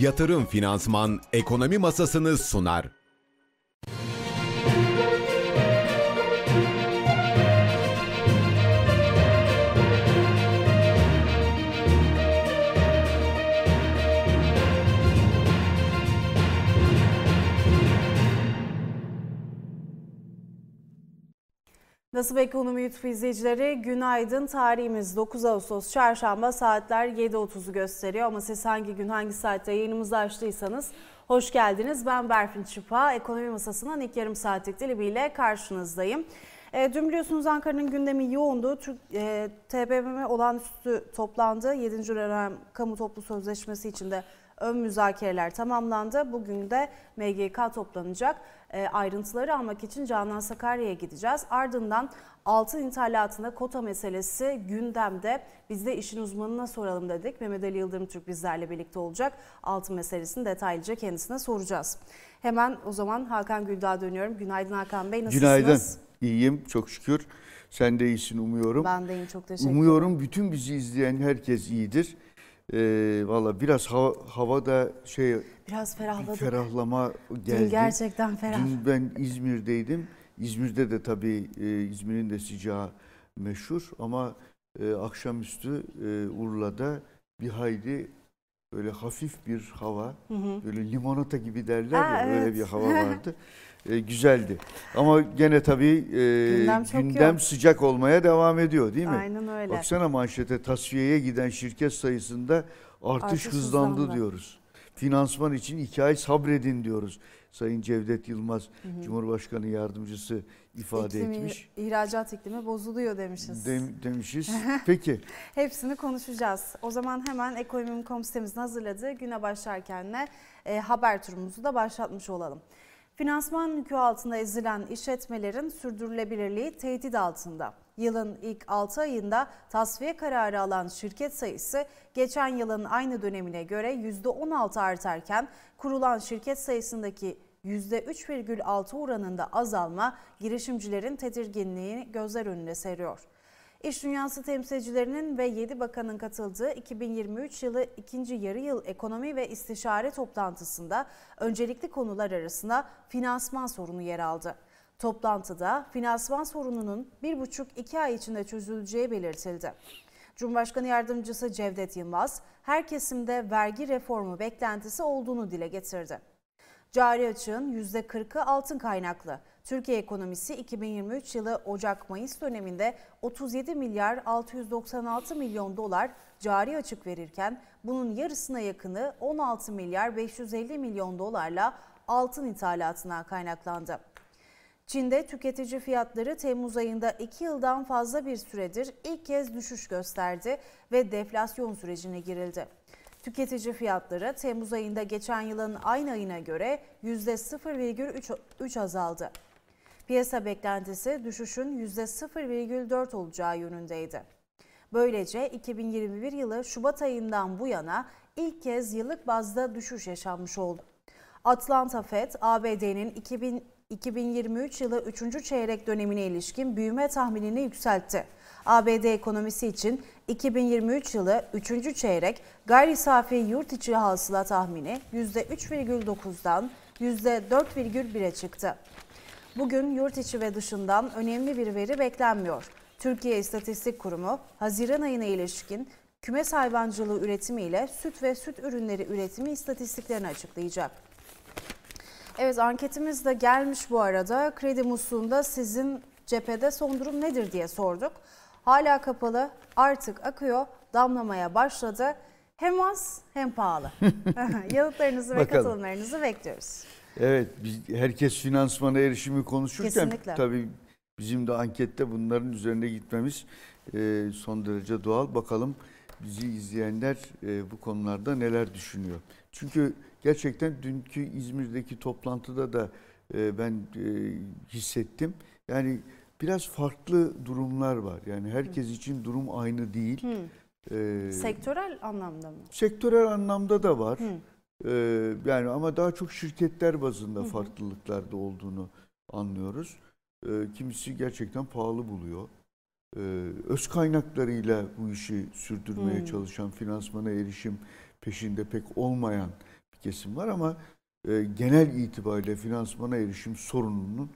Yatırım Finansman Ekonomi Masasını sunar. Nasıl Ekonomi YouTube izleyicileri günaydın. Tarihimiz 9 Ağustos Çarşamba saatler 7.30'u gösteriyor ama siz hangi gün hangi saatte yayınımızı açtıysanız hoş geldiniz. Ben Berfin Çıpa. Ekonomi Masası'nın ilk yarım saatlik diliyle karşınızdayım. E, dün biliyorsunuz Ankara'nın gündemi yoğundu. Türk, e, TBMM olağanüstü toplandı. 7. dönem kamu toplu sözleşmesi içinde ön müzakereler tamamlandı. Bugün de MGK toplanacak. E, ayrıntıları almak için Canan Sakarya'ya gideceğiz. Ardından altın ithalatında kota meselesi gündemde. Biz de işin uzmanına soralım dedik. Mehmet Ali Yıldırım Türk bizlerle birlikte olacak. Altın meselesini detaylıca kendisine soracağız. Hemen o zaman Hakan Güldağ'a dönüyorum. Günaydın Hakan Bey nasılsınız? Günaydın. İyiyim çok şükür. Sen de iyisin umuyorum. Ben de iyiyim çok teşekkür ederim. Umuyorum bütün bizi izleyen herkes iyidir. Ee, Valla biraz hava, havada şey biraz ferahladık. ferahlama geldi. Dün gerçekten ferah. Dün ben İzmir'deydim. İzmir'de de tabii e, İzmir'in de sıcağı meşhur ama e, akşamüstü e, Urla'da bir hayli böyle hafif bir hava, hı hı. böyle limonata gibi derler ya evet. böyle bir hava vardı. E, güzeldi. Ama gene tabii e, Gündem gündem sıcak olmaya devam ediyor değil mi? Aynen öyle. Baksana manşete tasfiyeye giden şirket sayısında artış, Artış hızlandı, hızlandı. diyoruz. Finansman için iki ay sabredin diyoruz. Sayın Cevdet Yılmaz, Cumhurbaşkanı Yardımcısı ifade İklimi, etmiş. ihracat iklimi bozuluyor demişiz. Dem- demişiz. Peki. Hepsini konuşacağız. O zaman hemen Ekonomim.com sitemizin hazırladığı güne başlarken de e, haber turumuzu da başlatmış olalım. Finansman yükü altında ezilen işletmelerin sürdürülebilirliği tehdit altında. Yılın ilk 6 ayında tasfiye kararı alan şirket sayısı geçen yılın aynı dönemine göre %16 artarken kurulan şirket sayısındaki %3,6 oranında azalma girişimcilerin tedirginliğini gözler önüne seriyor. İş dünyası temsilcilerinin ve 7 bakanın katıldığı 2023 yılı ikinci yarı yıl ekonomi ve istişare toplantısında öncelikli konular arasında finansman sorunu yer aldı. Toplantıda finansman sorununun 1,5-2 ay içinde çözüleceği belirtildi. Cumhurbaşkanı Yardımcısı Cevdet Yılmaz, her kesimde vergi reformu beklentisi olduğunu dile getirdi. Cari açığın %40'ı altın kaynaklı. Türkiye ekonomisi 2023 yılı Ocak-Mayıs döneminde 37 milyar 696 milyon dolar cari açık verirken bunun yarısına yakını 16 milyar 550 milyon dolarla altın ithalatına kaynaklandı. Çin'de tüketici fiyatları Temmuz ayında 2 yıldan fazla bir süredir ilk kez düşüş gösterdi ve deflasyon sürecine girildi. Tüketici fiyatları Temmuz ayında geçen yılın aynı ayına göre %0,3 azaldı. Piyasa beklentisi düşüşün %0,4 olacağı yönündeydi. Böylece 2021 yılı Şubat ayından bu yana ilk kez yıllık bazda düşüş yaşanmış oldu. Atlanta Fed, ABD'nin 2000 2023 yılı 3. çeyrek dönemine ilişkin büyüme tahminini yükseltti. ABD ekonomisi için 2023 yılı 3. çeyrek gayri safi yurt içi hasıla tahmini %3,9'dan %4,1'e çıktı. Bugün yurt içi ve dışından önemli bir veri beklenmiyor. Türkiye İstatistik Kurumu Haziran ayına ilişkin kümes hayvancılığı üretimi ile süt ve süt ürünleri üretimi istatistiklerini açıklayacak. Evet anketimiz de gelmiş bu arada. Kredi musluğunda sizin cephede son durum nedir diye sorduk. Hala kapalı, artık akıyor, damlamaya başladı. Hem az hem pahalı. Yanıtlarınızı ve katılımlarınızı bekliyoruz. Evet, biz, herkes finansmana erişimi konuşurken Kesinlikle. tabii bizim de ankette bunların üzerine gitmemiz e, son derece doğal. Bakalım bizi izleyenler e, bu konularda neler düşünüyor. Çünkü gerçekten dünkü İzmir'deki toplantıda da e, ben e, hissettim. Yani biraz farklı durumlar var. Yani herkes için durum aynı değil. E, Sektörel anlamda mı? sektörel anlamda da var. Ee, yani ama daha çok şirketler bazında farklılıklarda olduğunu anlıyoruz. Ee, kimisi gerçekten pahalı buluyor. Ee, öz kaynaklarıyla bu işi sürdürmeye Hı. çalışan, finansmana erişim peşinde pek olmayan kesim var ama e, genel itibariyle finansmana erişim sorununun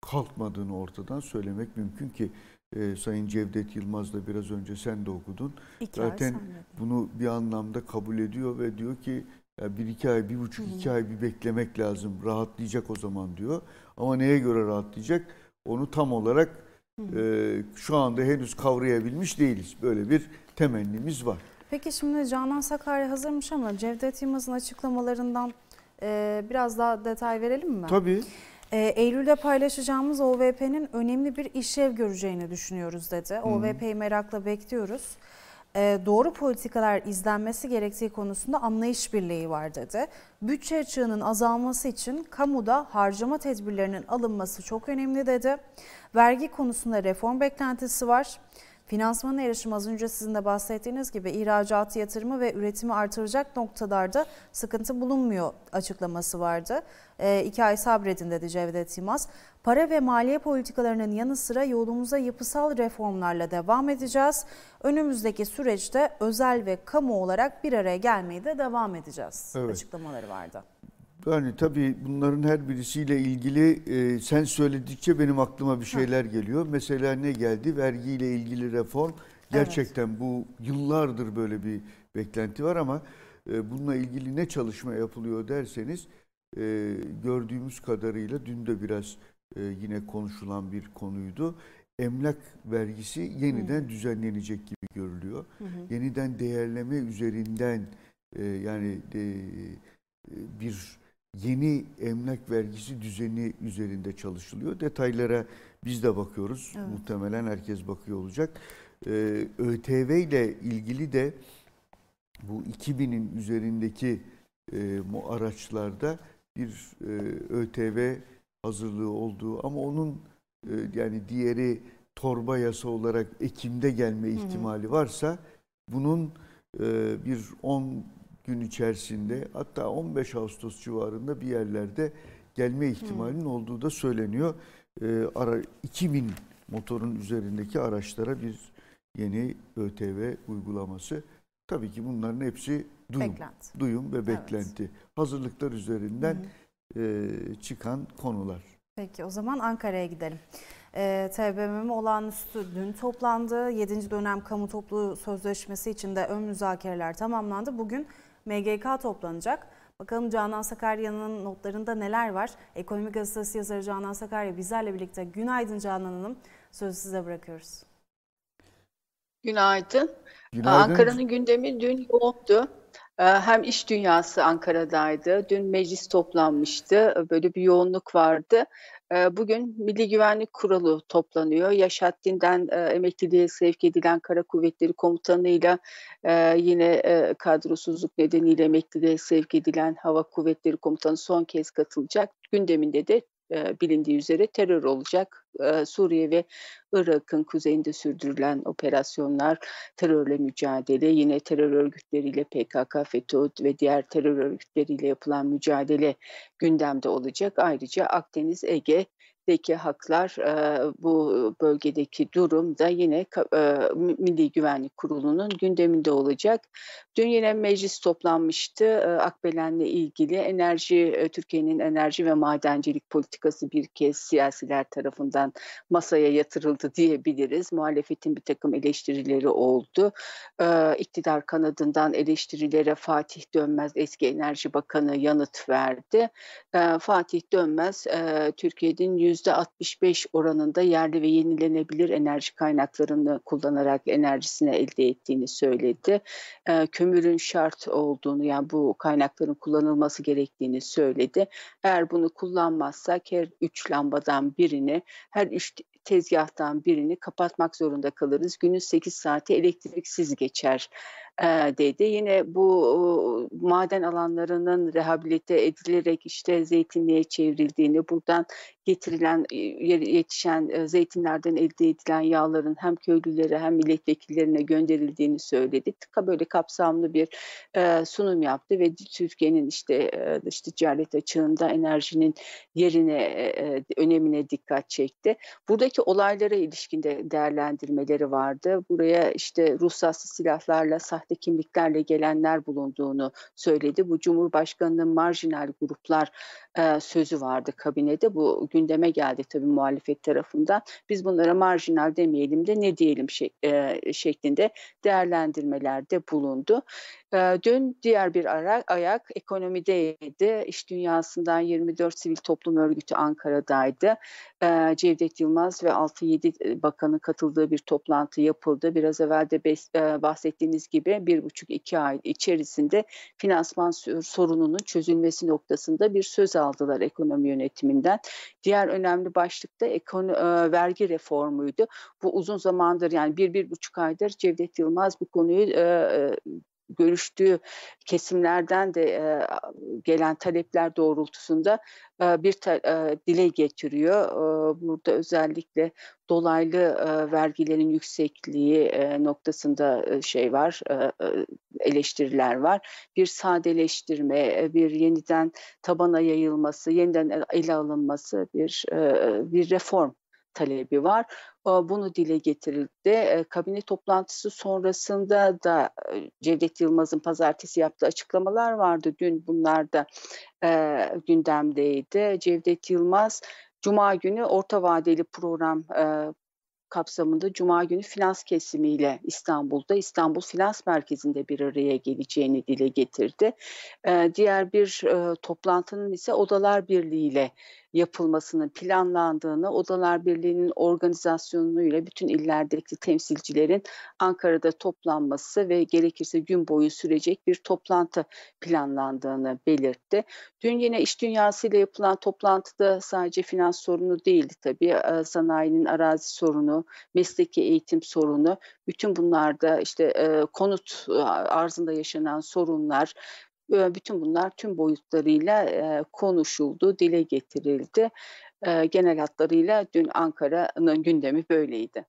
kalkmadığını ortadan söylemek mümkün ki e, Sayın Cevdet Yılmaz da biraz önce sen de okudun. İki Zaten bunu bir anlamda kabul ediyor ve diyor ki ya bir iki ay, bir buçuk iki ay bir beklemek lazım. Rahatlayacak o zaman diyor. Ama neye göre rahatlayacak? Onu tam olarak e, şu anda henüz kavrayabilmiş değiliz. Böyle bir temennimiz var. Peki şimdi Canan Sakarya hazırmış ama Cevdet Yılmaz'ın açıklamalarından e, biraz daha detay verelim mi? Tabii. E, Eylül'de paylaşacağımız OVP'nin önemli bir işlev göreceğini düşünüyoruz dedi. OVP'yi merakla bekliyoruz. E, doğru politikalar izlenmesi gerektiği konusunda anlayış birliği var dedi. Bütçe açığının azalması için kamuda harcama tedbirlerinin alınması çok önemli dedi. Vergi konusunda reform beklentisi var. Finansmana erişim az önce sizin de bahsettiğiniz gibi ihracat yatırımı ve üretimi artıracak noktalarda sıkıntı bulunmuyor açıklaması vardı. E, iki ay sabredin dedi Cevdet Yılmaz. Para ve maliye politikalarının yanı sıra yolumuza yapısal reformlarla devam edeceğiz. Önümüzdeki süreçte özel ve kamu olarak bir araya gelmeye de devam edeceğiz Evet. açıklamaları vardı. Yani tabii bunların her birisiyle ilgili e, sen söyledikçe benim aklıma bir şeyler geliyor. Mesela ne geldi? Vergiyle ilgili reform. Gerçekten bu yıllardır böyle bir beklenti var ama e, bununla ilgili ne çalışma yapılıyor derseniz e, gördüğümüz kadarıyla dün de biraz e, yine konuşulan bir konuydu. Emlak vergisi yeniden düzenlenecek gibi görülüyor. Yeniden değerleme üzerinden e, yani e, bir yeni emlak vergisi düzeni üzerinde çalışılıyor. Detaylara biz de bakıyoruz. Evet. Muhtemelen herkes bakıyor olacak. Ee, ÖTV ile ilgili de bu 2000'in üzerindeki e, bu araçlarda bir e, ÖTV hazırlığı olduğu ama onun e, yani diğeri torba yasa olarak Ekim'de gelme ihtimali varsa bunun e, bir 10 gün içerisinde hatta 15 Ağustos civarında bir yerlerde gelme ihtimalinin olduğu da söyleniyor. E, ara 2000 motorun üzerindeki araçlara bir yeni ÖTV uygulaması. Tabii ki bunların hepsi duyum, Beklenti. duyum ve beklenti. Hazırlıklar üzerinden e, çıkan konular. Peki o zaman Ankara'ya gidelim. Ee, TBMM olağanüstü dün toplandı. 7. dönem kamu toplu sözleşmesi için de ön müzakereler tamamlandı. Bugün MGK toplanacak. Bakalım Canan Sakarya'nın notlarında neler var? Ekonomi Gazetesi yazarı Canan Sakarya bizlerle birlikte. Günaydın Canan Hanım. Sözü size bırakıyoruz. Günaydın. Günaydın. Ankara'nın gündemi dün yoğundu. Ee, Hem iş dünyası Ankara'daydı. Dün meclis toplanmıştı. Böyle bir yoğunluk vardı. Bugün Milli Güvenlik Kurulu toplanıyor. Yaşattin'den emekliliğe sevk edilen Kara Kuvvetleri Komutanı'yla yine kadrosuzluk nedeniyle emekliliğe sevk edilen Hava Kuvvetleri Komutanı son kez katılacak. Gündeminde de bilindiği üzere terör olacak. Suriye ve Irak'ın kuzeyinde sürdürülen operasyonlar, terörle mücadele, yine terör örgütleriyle PKK, FETÖ ve diğer terör örgütleriyle yapılan mücadele gündemde olacak. Ayrıca Akdeniz, Ege'deki haklar, bu bölgedeki durum da yine Milli Güvenlik Kurulu'nun gündeminde olacak. Dün yine meclis toplanmıştı. E, Akbelen'le ilgili enerji, Türkiye'nin enerji ve madencilik politikası bir kez siyasiler tarafından masaya yatırıldı diyebiliriz. Muhalefetin bir takım eleştirileri oldu. E, iktidar kanadından eleştirilere Fatih Dönmez eski Enerji Bakanı yanıt verdi. Fatih Dönmez e, Türkiye'nin %65 oranında yerli ve yenilenebilir enerji kaynaklarını kullanarak enerjisini elde ettiğini söyledi. E, kömürün şart olduğunu yani bu kaynakların kullanılması gerektiğini söyledi. Eğer bunu kullanmazsak her üç lambadan birini, her üç tezgahtan birini kapatmak zorunda kalırız. Günün 8 saati elektriksiz geçer dedi. Yine bu maden alanlarının rehabilite edilerek işte zeytinliğe çevrildiğini, buradan getirilen yetişen zeytinlerden elde edilen yağların hem köylülere hem milletvekillerine gönderildiğini söyledi. Tıka böyle kapsamlı bir sunum yaptı ve Türkiye'nin işte dış ticaret açığında enerjinin yerine önemine dikkat çekti. Buradaki olaylara ilişkin de değerlendirmeleri vardı. Buraya işte ruhsatsız silahlarla sahte sahte kimliklerle gelenler bulunduğunu söyledi. Bu Cumhurbaşkanı'nın marjinal gruplar e, sözü vardı kabinede. Bu gündeme geldi tabii muhalefet tarafından. Biz bunlara marjinal demeyelim de ne diyelim şey, e, şeklinde değerlendirmelerde bulundu. Dün diğer bir ayak ekonomideydi. İş dünyasından 24 sivil toplum örgütü Ankara'daydı. Cevdet Yılmaz ve 6-7 bakanın katıldığı bir toplantı yapıldı. Biraz evvel de bahsettiğiniz gibi bir buçuk iki ay içerisinde finansman sorununun çözülmesi noktasında bir söz aldılar ekonomi yönetiminden. Diğer önemli başlık da ekonomi, vergi reformuydu. Bu uzun zamandır yani bir, bir buçuk aydır Cevdet Yılmaz bu konuyu görüştüğü kesimlerden de e, gelen talepler doğrultusunda e, bir ta, e, dile getiriyor. E, burada özellikle dolaylı e, vergilerin yüksekliği e, noktasında şey var, e eleştiriler var. Bir sadeleştirme, e, bir yeniden tabana yayılması, yeniden ele alınması, bir e, bir reform talebi var. Bunu dile getirildi. Kabine toplantısı sonrasında da Cevdet Yılmaz'ın pazartesi yaptığı açıklamalar vardı. Dün bunlar da gündemdeydi. Cevdet Yılmaz Cuma günü orta vadeli program kapsamında Cuma günü finans kesimiyle İstanbul'da İstanbul Finans Merkezi'nde bir araya geleceğini dile getirdi. diğer bir toplantının ise Odalar Birliği ile yapılmasının planlandığını, Odalar Birliği'nin organizasyonuyla bütün illerdeki temsilcilerin Ankara'da toplanması ve gerekirse gün boyu sürecek bir toplantı planlandığını belirtti. Dün yine iş dünyasıyla yapılan toplantıda sadece finans sorunu değildi tabii. Sanayinin arazi sorunu, mesleki eğitim sorunu, bütün bunlarda işte konut arzında yaşanan sorunlar, bütün bunlar tüm boyutlarıyla konuşuldu, dile getirildi. Genel hatlarıyla dün Ankara'nın gündemi böyleydi.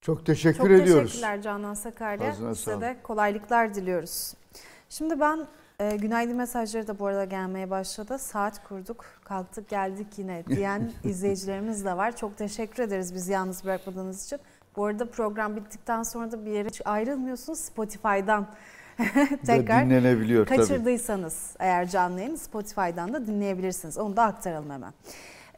Çok teşekkür Çok ediyoruz. Çok teşekkürler Canan Sakarya. Size de kolaylıklar diliyoruz. Şimdi ben e, günaydın mesajları da bu arada gelmeye başladı. Saat kurduk, kalktık geldik yine diyen izleyicilerimiz de var. Çok teşekkür ederiz bizi yalnız bırakmadığınız için. Bu arada program bittikten sonra da bir yere ayrılmıyorsunuz. Spotify'dan tekrar dinlenebiliyor kaçırdıysanız tabii. eğer canlı yayın Spotify'dan da dinleyebilirsiniz. Onu da aktaralım hemen.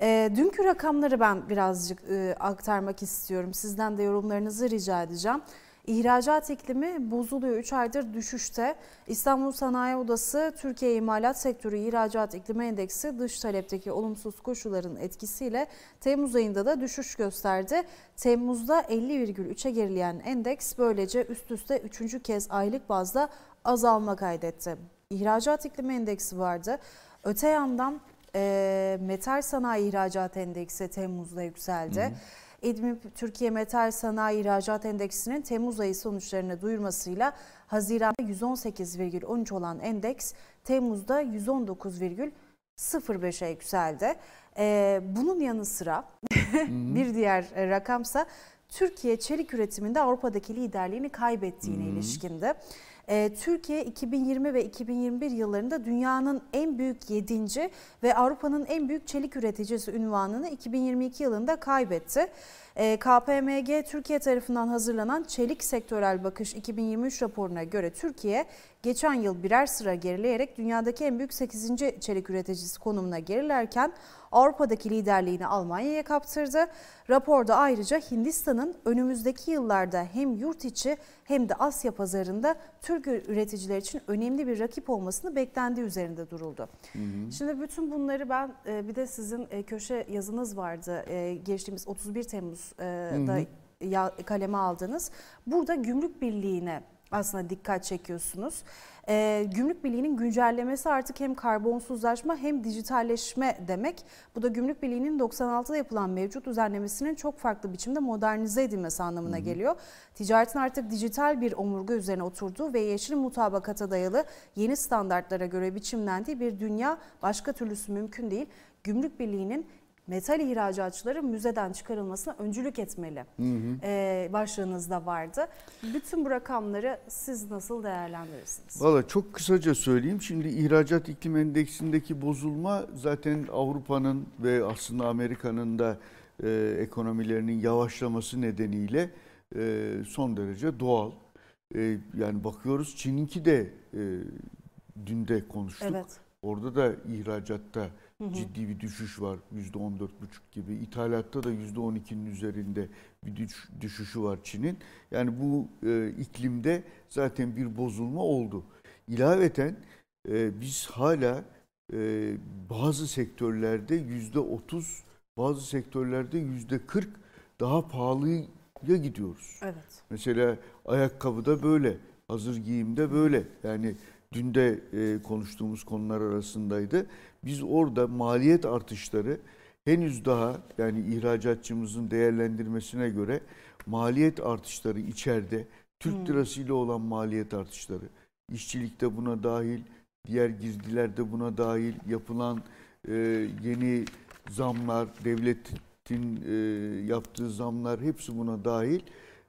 E, dünkü rakamları ben birazcık e, aktarmak istiyorum. Sizden de yorumlarınızı rica edeceğim. İhracat iklimi bozuluyor. 3 aydır düşüşte. İstanbul Sanayi Odası Türkiye İmalat Sektörü İhracat İklimi Endeksi dış talepteki olumsuz koşulların etkisiyle Temmuz ayında da düşüş gösterdi. Temmuz'da 50,3'e gerileyen endeks böylece üst üste 3. kez aylık bazda azalma kaydetti. İhracat iklimi endeksi vardı. Öte yandan e, metal sanayi ihracat endeksi Temmuz'da yükseldi. Hı. İdmip Türkiye Metal Sanayi İhracat Endeksinin Temmuz ayı sonuçlarını duyurmasıyla Haziran'da 118,13 olan endeks Temmuz'da 119,05'e yükseldi. Ee, bunun yanı sıra bir diğer rakamsa Türkiye çelik üretiminde Avrupa'daki liderliğini kaybettiğine ilişkindi. E, Türkiye 2020 ve 2021 yıllarında dünyanın en büyük 7. ve Avrupa'nın en büyük çelik üreticisi ünvanını 2022 yılında kaybetti. E, KPMG Türkiye tarafından hazırlanan Çelik Sektörel Bakış 2023 raporuna göre Türkiye geçen yıl birer sıra gerileyerek dünyadaki en büyük 8. çelik üreticisi konumuna gerilerken Avrupa'daki liderliğini Almanya'ya kaptırdı. Raporda ayrıca Hindistan'ın önümüzdeki yıllarda hem yurt içi hem de Asya pazarında Türk üreticiler için önemli bir rakip olmasını beklendiği üzerinde duruldu. Hı hı. Şimdi bütün bunları ben e, bir de sizin e, köşe yazınız vardı e, geçtiğimiz 31 Temmuz'da kaleme aldınız. Burada gümrük birliğine aslında dikkat çekiyorsunuz. E, Gümrük Birliği'nin güncellemesi artık hem karbonsuzlaşma hem dijitalleşme demek. Bu da Gümrük Birliği'nin 96'da yapılan mevcut düzenlemesinin çok farklı biçimde modernize edilmesi anlamına hı hı. geliyor. Ticaretin artık dijital bir omurga üzerine oturduğu ve yeşil mutabakata dayalı yeni standartlara göre biçimlendiği bir dünya başka türlüsü mümkün değil. Gümrük Birliği'nin metal ihracatçıları müzeden çıkarılmasına öncülük etmeli hı hı. Ee, başlığınızda vardı. Bütün bu rakamları siz nasıl değerlendirirsiniz? Valla çok kısaca söyleyeyim. Şimdi ihracat iklim endeksindeki bozulma zaten Avrupa'nın ve aslında Amerika'nın da e, ekonomilerinin yavaşlaması nedeniyle e, son derece doğal. e, yani bakıyoruz Çin'inki de e, dün de konuştuk. Evet. Orada da ihracatta ciddi bir düşüş var. %14,5 gibi. İthalatta da %12'nin üzerinde bir düş- düşüşü var Çin'in. Yani bu e, iklimde zaten bir bozulma oldu. İlaveten e, biz hala e, bazı sektörlerde %30, bazı sektörlerde %40 daha pahalıya gidiyoruz. Evet. Mesela ayakkabıda böyle, hazır giyimde böyle. Yani dün de e, konuştuğumuz konular arasındaydı. Biz orada maliyet artışları henüz daha yani ihracatçımızın değerlendirmesine göre maliyet artışları içeride Türk lirası ile olan maliyet artışları, işçilikte buna dahil, diğer girdiler de buna dahil, yapılan e, yeni zamlar, devletin e, yaptığı zamlar hepsi buna dahil.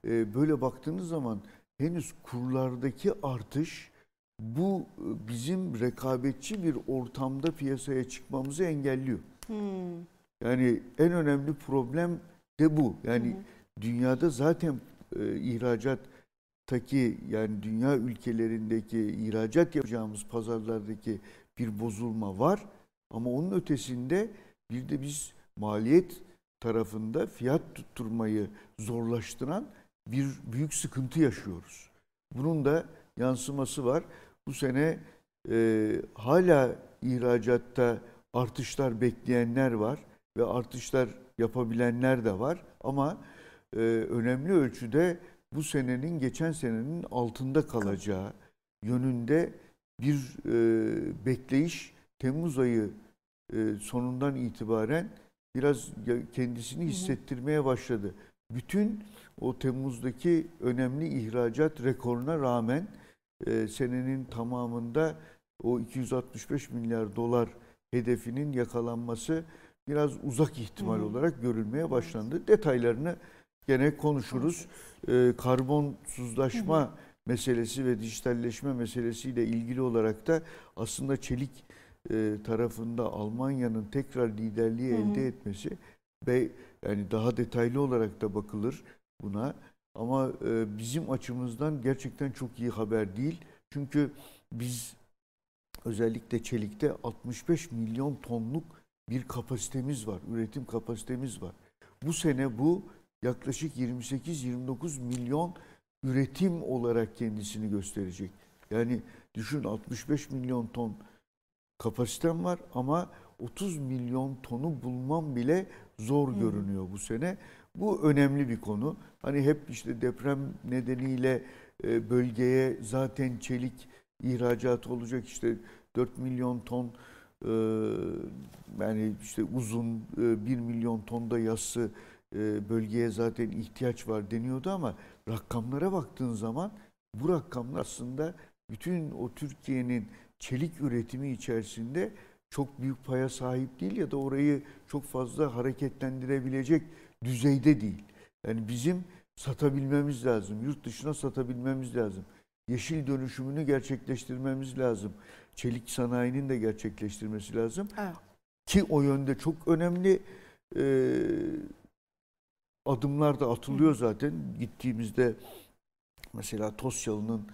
E, böyle baktığınız zaman henüz kurlardaki artış bu e, bizim rekabetçi bir ortamda piyasaya çıkmamızı engelliyor. Hmm. Yani en önemli problem de bu. Yani dünyada zaten e, ihracattaki yani dünya ülkelerindeki ihracat yapacağımız pazarlardaki bir bozulma var. Ama onun ötesinde bir de biz maliyet tarafında fiyat tutturmayı zorlaştıran bir büyük sıkıntı yaşıyoruz. Bunun da yansıması var. Bu sene e, hala ihracatta artışlar bekleyenler var ve artışlar yapabilenler de var. Ama e, önemli ölçüde bu senenin geçen senenin altında kalacağı yönünde bir e, bekleyiş Temmuz ayı e, sonundan itibaren biraz kendisini hissettirmeye başladı. Bütün o Temmuz'daki önemli ihracat rekoruna rağmen e, senenin tamamında o 265 milyar dolar hedefinin yakalanması biraz uzak ihtimal olarak görülmeye başlandı. Detaylarını gene konuşuruz. E, karbonsuzlaşma meselesi ve dijitalleşme meselesiyle ilgili olarak da aslında çelik e, tarafında Almanya'nın tekrar liderliği elde etmesi ve yani daha detaylı olarak da bakılır buna. Ama e, bizim açımızdan gerçekten çok iyi haber değil. Çünkü biz özellikle çelikte 65 milyon tonluk bir kapasitemiz var, üretim kapasitemiz var. Bu sene bu yaklaşık 28-29 milyon üretim olarak kendisini gösterecek. Yani düşün 65 milyon ton kapasitem var ama 30 milyon tonu bulmam bile zor görünüyor bu sene. Bu önemli bir konu. Hani hep işte deprem nedeniyle e, bölgeye zaten çelik ihracatı olacak işte 4 milyon ton e, yani işte uzun e, 1 milyon tonda yassı e, bölgeye zaten ihtiyaç var deniyordu ama rakamlara baktığın zaman bu rakamlar aslında bütün o Türkiye'nin çelik üretimi içerisinde çok büyük paya sahip değil ya da orayı çok fazla hareketlendirebilecek düzeyde değil. Yani bizim satabilmemiz lazım, yurt dışına satabilmemiz lazım. Yeşil dönüşümünü gerçekleştirmemiz lazım. Çelik sanayinin de gerçekleştirmesi lazım. Evet. Ki o yönde çok önemli e, adımlar da atılıyor zaten. Gittiğimizde mesela Tosyalı'nın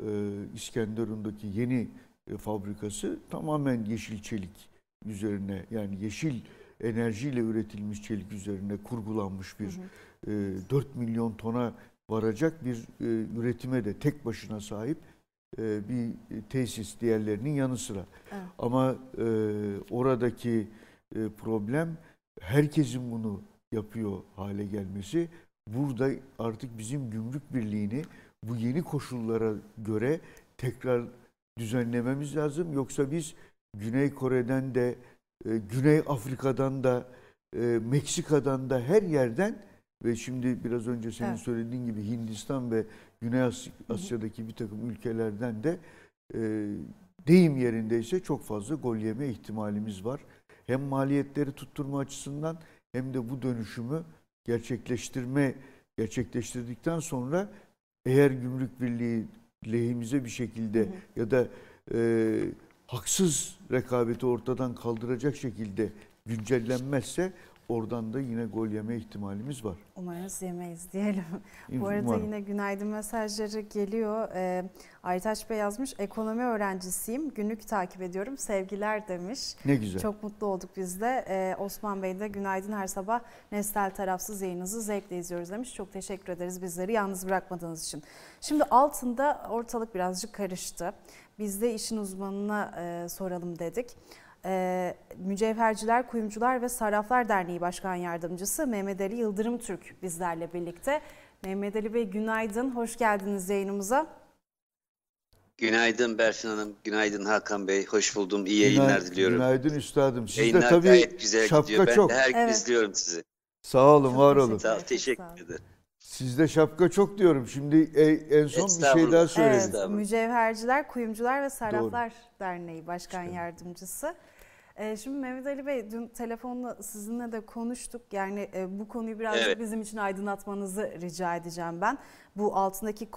e, İskenderun'daki yeni e, fabrikası tamamen yeşil çelik üzerine yani yeşil enerjiyle üretilmiş çelik üzerine kurgulanmış bir e, 4 milyon tona varacak bir e, üretime de tek başına sahip e, bir tesis diğerlerinin yanı sıra. Evet. Ama e, oradaki e, problem herkesin bunu yapıyor hale gelmesi. Burada artık bizim gümrük birliğini bu yeni koşullara göre tekrar düzenlememiz lazım. Yoksa biz Güney Kore'den de, Güney Afrika'dan da, e, Meksika'dan da her yerden ve şimdi biraz önce senin Evet. söylediğin gibi Hindistan ve Güney Asya- Asya'daki bir takım ülkelerden de e, deyim yerindeyse çok fazla gol yeme ihtimalimiz var. Hem maliyetleri tutturma açısından hem de bu dönüşümü gerçekleştirme gerçekleştirdikten sonra eğer gümrük birliği lehimize bir şekilde ya da e, haksız rekabeti ortadan kaldıracak şekilde güncellenmezse oradan da yine gol yeme ihtimalimiz var. Umarız yemeyiz diyelim. Bu Umarım. arada yine günaydın mesajları geliyor. Ee, Aytaç Bey yazmış, ekonomi öğrencisiyim, günlük takip ediyorum, sevgiler demiş. Ne güzel. Çok mutlu olduk biz de. Ee, Osman Bey de günaydın her sabah Nestel tarafsız yayınınızı zevkle izliyoruz demiş. Çok teşekkür ederiz bizleri yalnız bırakmadığınız için. Şimdi altında ortalık birazcık karıştı. Biz de işin uzmanına e, soralım dedik. E, Mücevherciler, Kuyumcular ve Sarraflar Derneği Başkan Yardımcısı Mehmet Ali Yıldırım Türk bizlerle birlikte. Mehmet Ali Bey günaydın, hoş geldiniz yayınımıza. Günaydın Berfin Hanım, günaydın Hakan Bey, hoş buldum, iyi yayınlar Günaydın- diliyorum. Günaydın üstadım. Sizde Yayınlar tabii gayet güzel şapka gidiyor. Ben çok. de her gün Evet. izliyorum sizi. Sağ olun, Çok var olun. Sağ teşekkür ederim. Sizde şapka çok diyorum. Şimdi e, en son bir şey daha söyledim. Evet. Mücevherciler, Kuyumcular ve Sarraflar Derneği Başkan İşte. Yardımcısı. Ee, Şimdi Mehmet Ali Bey dün telefonla sizinle de konuştuk. Yani e, bu konuyu birazcık Evet. bizim için aydınlatmanızı rica edeceğim ben. Bu altındaki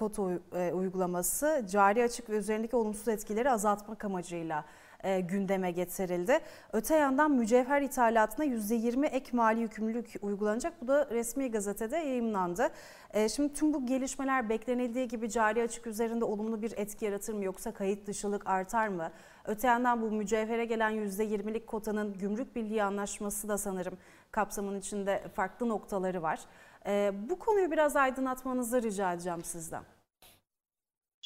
e, uygulaması cari açık ve üzerindeki olumsuz etkileri azaltmak amacıyla e, gündeme getirildi. Öte yandan mücevher ithalatına %20 ek mali yükümlülük uygulanacak. Bu da resmi gazetede yayımlandı. E, Şimdi tüm bu gelişmeler beklenildiği gibi cari açık üzerinde olumlu bir etki yaratır mı yoksa kayıt dışılık artar mı? Öte yandan bu mücevhere gelen %20'lik kotanın gümrük birliği anlaşması da sanırım kapsamın içinde farklı noktaları var. E, Bu konuyu biraz aydınlatmanızı rica edeceğim sizden.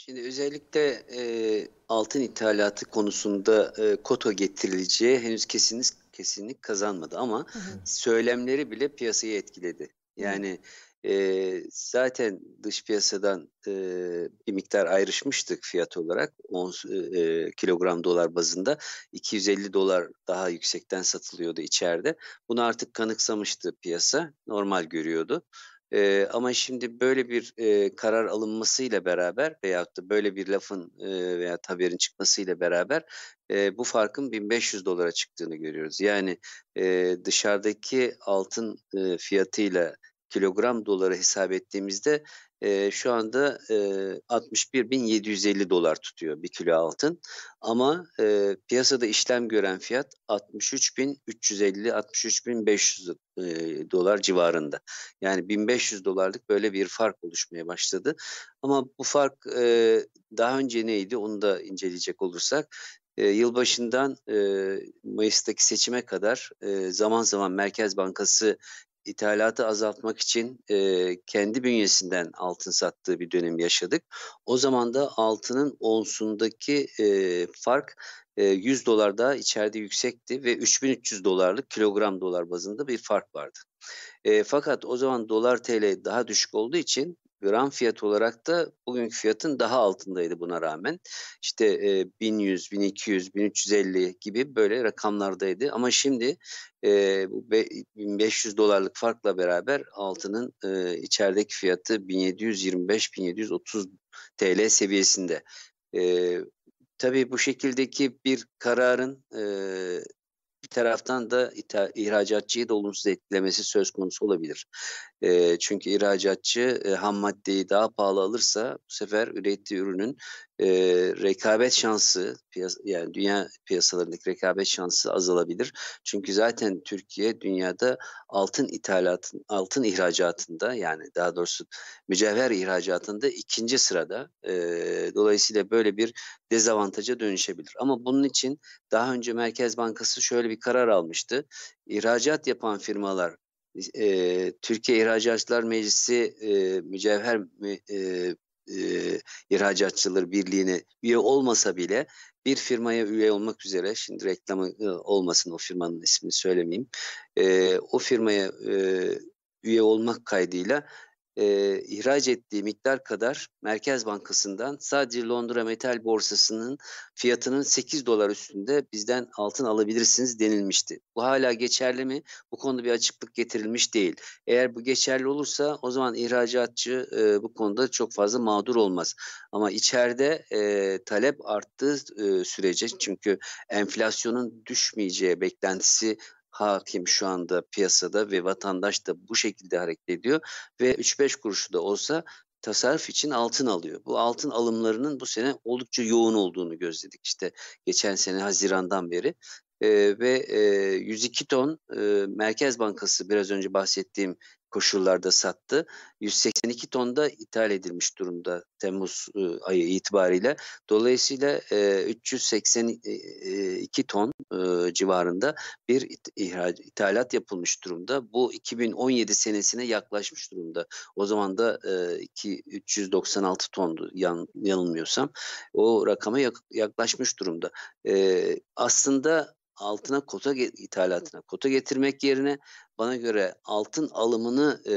Şimdi özellikle e, altın ithalatı konusunda e, kota getirileceği henüz kesinlik, kesinlik kazanmadı ama söylemleri bile piyasayı etkiledi. Yani e, zaten dış piyasadan e, bir miktar ayrışmıştık fiyat olarak. 10 e, kilogram dolar bazında 250 dolar daha yüksekten satılıyordu içeride. Bunu artık kanıksamıştı piyasa. Normal görüyordu. Ee, ama şimdi böyle bir e, karar alınmasıyla beraber veyahut da böyle bir lafın e, veya haberin çıkmasıyla beraber e, bu farkın 1500 dolara çıktığını görüyoruz. Yani e, dışarıdaki altın e, fiyatıyla kilogram doları hesap ettiğimizde e, şu anda e, 61.750 dolar tutuyor bir kilo altın. Ama e, piyasada işlem gören fiyat 63.350-63.500 e, dolar civarında. Yani 1500 dolarlık böyle bir fark oluşmaya başladı. Ama bu fark e, daha önce neydi onu da inceleyecek olursak e, yılbaşından e, Mayıs'taki seçime kadar e, zaman zaman Merkez Bankası ithalatı azaltmak için e, kendi bünyesinden altın sattığı bir dönem yaşadık. O zaman da altının onsundaki e, fark e, 100 dolar daha içeride yüksekti ve 3300 dolarlık kilogram dolar bazında bir fark vardı. E, fakat o zaman dolar TL daha düşük olduğu için gram fiyat olarak da bugünkü fiyatın daha altındaydı buna rağmen. İşte e, 1100, 1200, 1350 gibi böyle rakamlardaydı. Ama şimdi e, bu be- 1500 dolarlık farkla beraber altının e, içerideki fiyatı 1725-1730 TL seviyesinde. E, tabii bu şekildeki bir kararın e, bir taraftan da itha- ihracatçıyı da olumsuz etkilemesi söz konusu olabilir. E, çünkü ihracatçı e, ham maddeyi daha pahalı alırsa bu sefer ürettiği ürünün e, rekabet şansı piyas- yani dünya piyasalarındaki rekabet şansı azalabilir. Çünkü zaten Türkiye dünyada altın ithalatın altın ihracatında yani daha doğrusu mücevher ihracatında ikinci sırada. E, dolayısıyla böyle bir dezavantaja dönüşebilir. Ama bunun için daha önce Merkez Bankası şöyle bir karar almıştı. İhracat yapan firmalar e, Türkiye İhracatçılar Meclisi e, mücevher e, e, İhracatçılar Birliği'ne üye olmasa bile bir firmaya üye olmak üzere şimdi reklamı e, olmasın o firmanın ismini söylemeyeyim. E, o firmaya e, üye olmak kaydıyla e, ihraç ettiği miktar kadar Merkez Bankası'ndan sadece Londra Metal Borsası'nın fiyatının 8 dolar üstünde bizden altın alabilirsiniz denilmişti. Bu hala geçerli mi? Bu konuda bir açıklık getirilmiş değil. Eğer bu geçerli olursa o zaman ihracatçı e, bu konuda çok fazla mağdur olmaz. Ama içeride e, talep arttığı e, sürece çünkü enflasyonun düşmeyeceği beklentisi hakim şu anda piyasada ve vatandaş da bu şekilde hareket ediyor ve 3-5 kuruşu da olsa tasarruf için altın alıyor. Bu altın alımlarının bu sene oldukça yoğun olduğunu gözledik. İşte geçen sene Haziran'dan beri e, ve e, 102 ton e, Merkez Bankası biraz önce bahsettiğim koşullarda sattı. 182 ton da ithal edilmiş durumda Temmuz e, ayı itibariyle. Dolayısıyla e, 382 ton e, civarında bir ithalat yapılmış durumda. Bu 2017 senesine yaklaşmış durumda. O zaman da e, 2, 396 tondu yan, yanılmıyorsam. O rakama yaklaşmış durumda. E, aslında altına kota ithalatına kota getirmek yerine bana göre altın alımını e,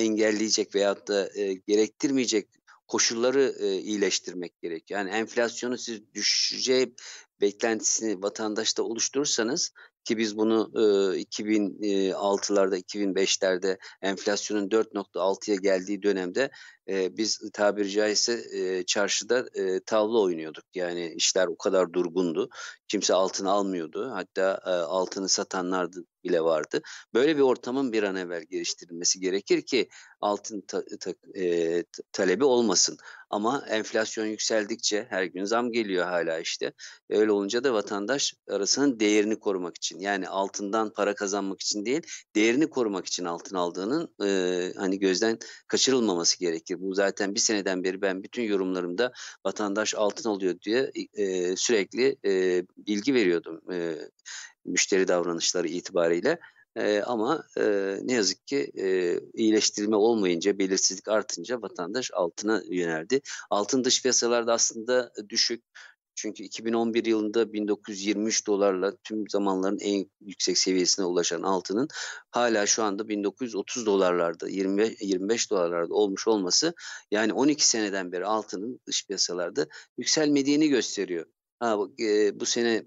engelleyecek veyahut da e, gerektirmeyecek koşulları e, iyileştirmek gerek. Yani enflasyonu siz düşeceği beklentisini vatandaşta oluşturursanız ki biz bunu e, 2006'larda 2005'lerde enflasyonun 4.6'ya geldiği dönemde e, biz tabiri caizse e, çarşıda e, tavla oynuyorduk. Yani işler o kadar durgundu. Kimse altın almıyordu. Hatta e, altını satanlar bile vardı. Böyle bir ortamın bir an evvel geliştirilmesi gerekir ki altın ta, ta, e, talebi olmasın. Ama enflasyon yükseldikçe her gün zam geliyor hala işte. Öyle olunca da vatandaş arasının değerini korumak için yani altından para kazanmak için değil değerini korumak için altın aldığının e, hani gözden kaçırılmaması gerekir. Bu zaten bir seneden beri ben bütün yorumlarımda vatandaş altın alıyor diye e, sürekli e, bilgi veriyordum e, müşteri davranışları itibariyle. E, ama e, ne yazık ki e, iyileştirme olmayınca, belirsizlik artınca vatandaş altına yöneldi. Altın dış piyasalarda aslında düşük. Çünkü 2011 yılında 1923 dolarla tüm zamanların en yüksek seviyesine ulaşan altının hala şu anda 1930 dolarlarda 20 25 dolarlarda olmuş olması yani 12 seneden beri altının dış piyasalarda yükselmediğini gösteriyor. Ha, e, bu sene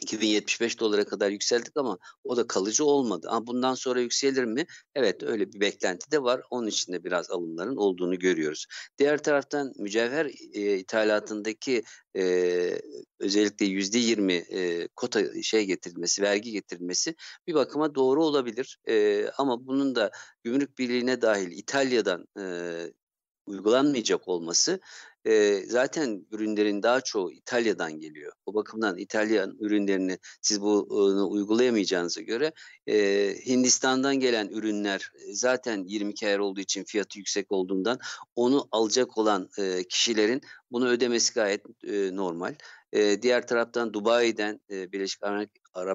2075 dolara kadar yükseldik ama o da kalıcı olmadı. Ama bundan sonra yükselir mi? Evet öyle bir beklenti de var. Onun için de biraz alımların olduğunu görüyoruz. Diğer taraftan mücevher e, ithalatındaki e, özellikle yüzde yirmi e, kota şey getirilmesi, vergi getirilmesi bir bakıma doğru olabilir. E, ama bunun da gümrük birliğine dahil İtalya'dan e, uygulanmayacak olması e, zaten ürünlerin daha çoğu İtalya'dan geliyor. O bakımdan İtalyan ürünlerini siz bunu uygulayamayacağınıza göre e, Hindistan'dan gelen ürünler zaten 22 ayar olduğu için fiyatı yüksek olduğundan onu alacak olan e, kişilerin bunu ödemesi gayet e, normal. E, diğer taraftan Dubai'den, e, Birleşik Arap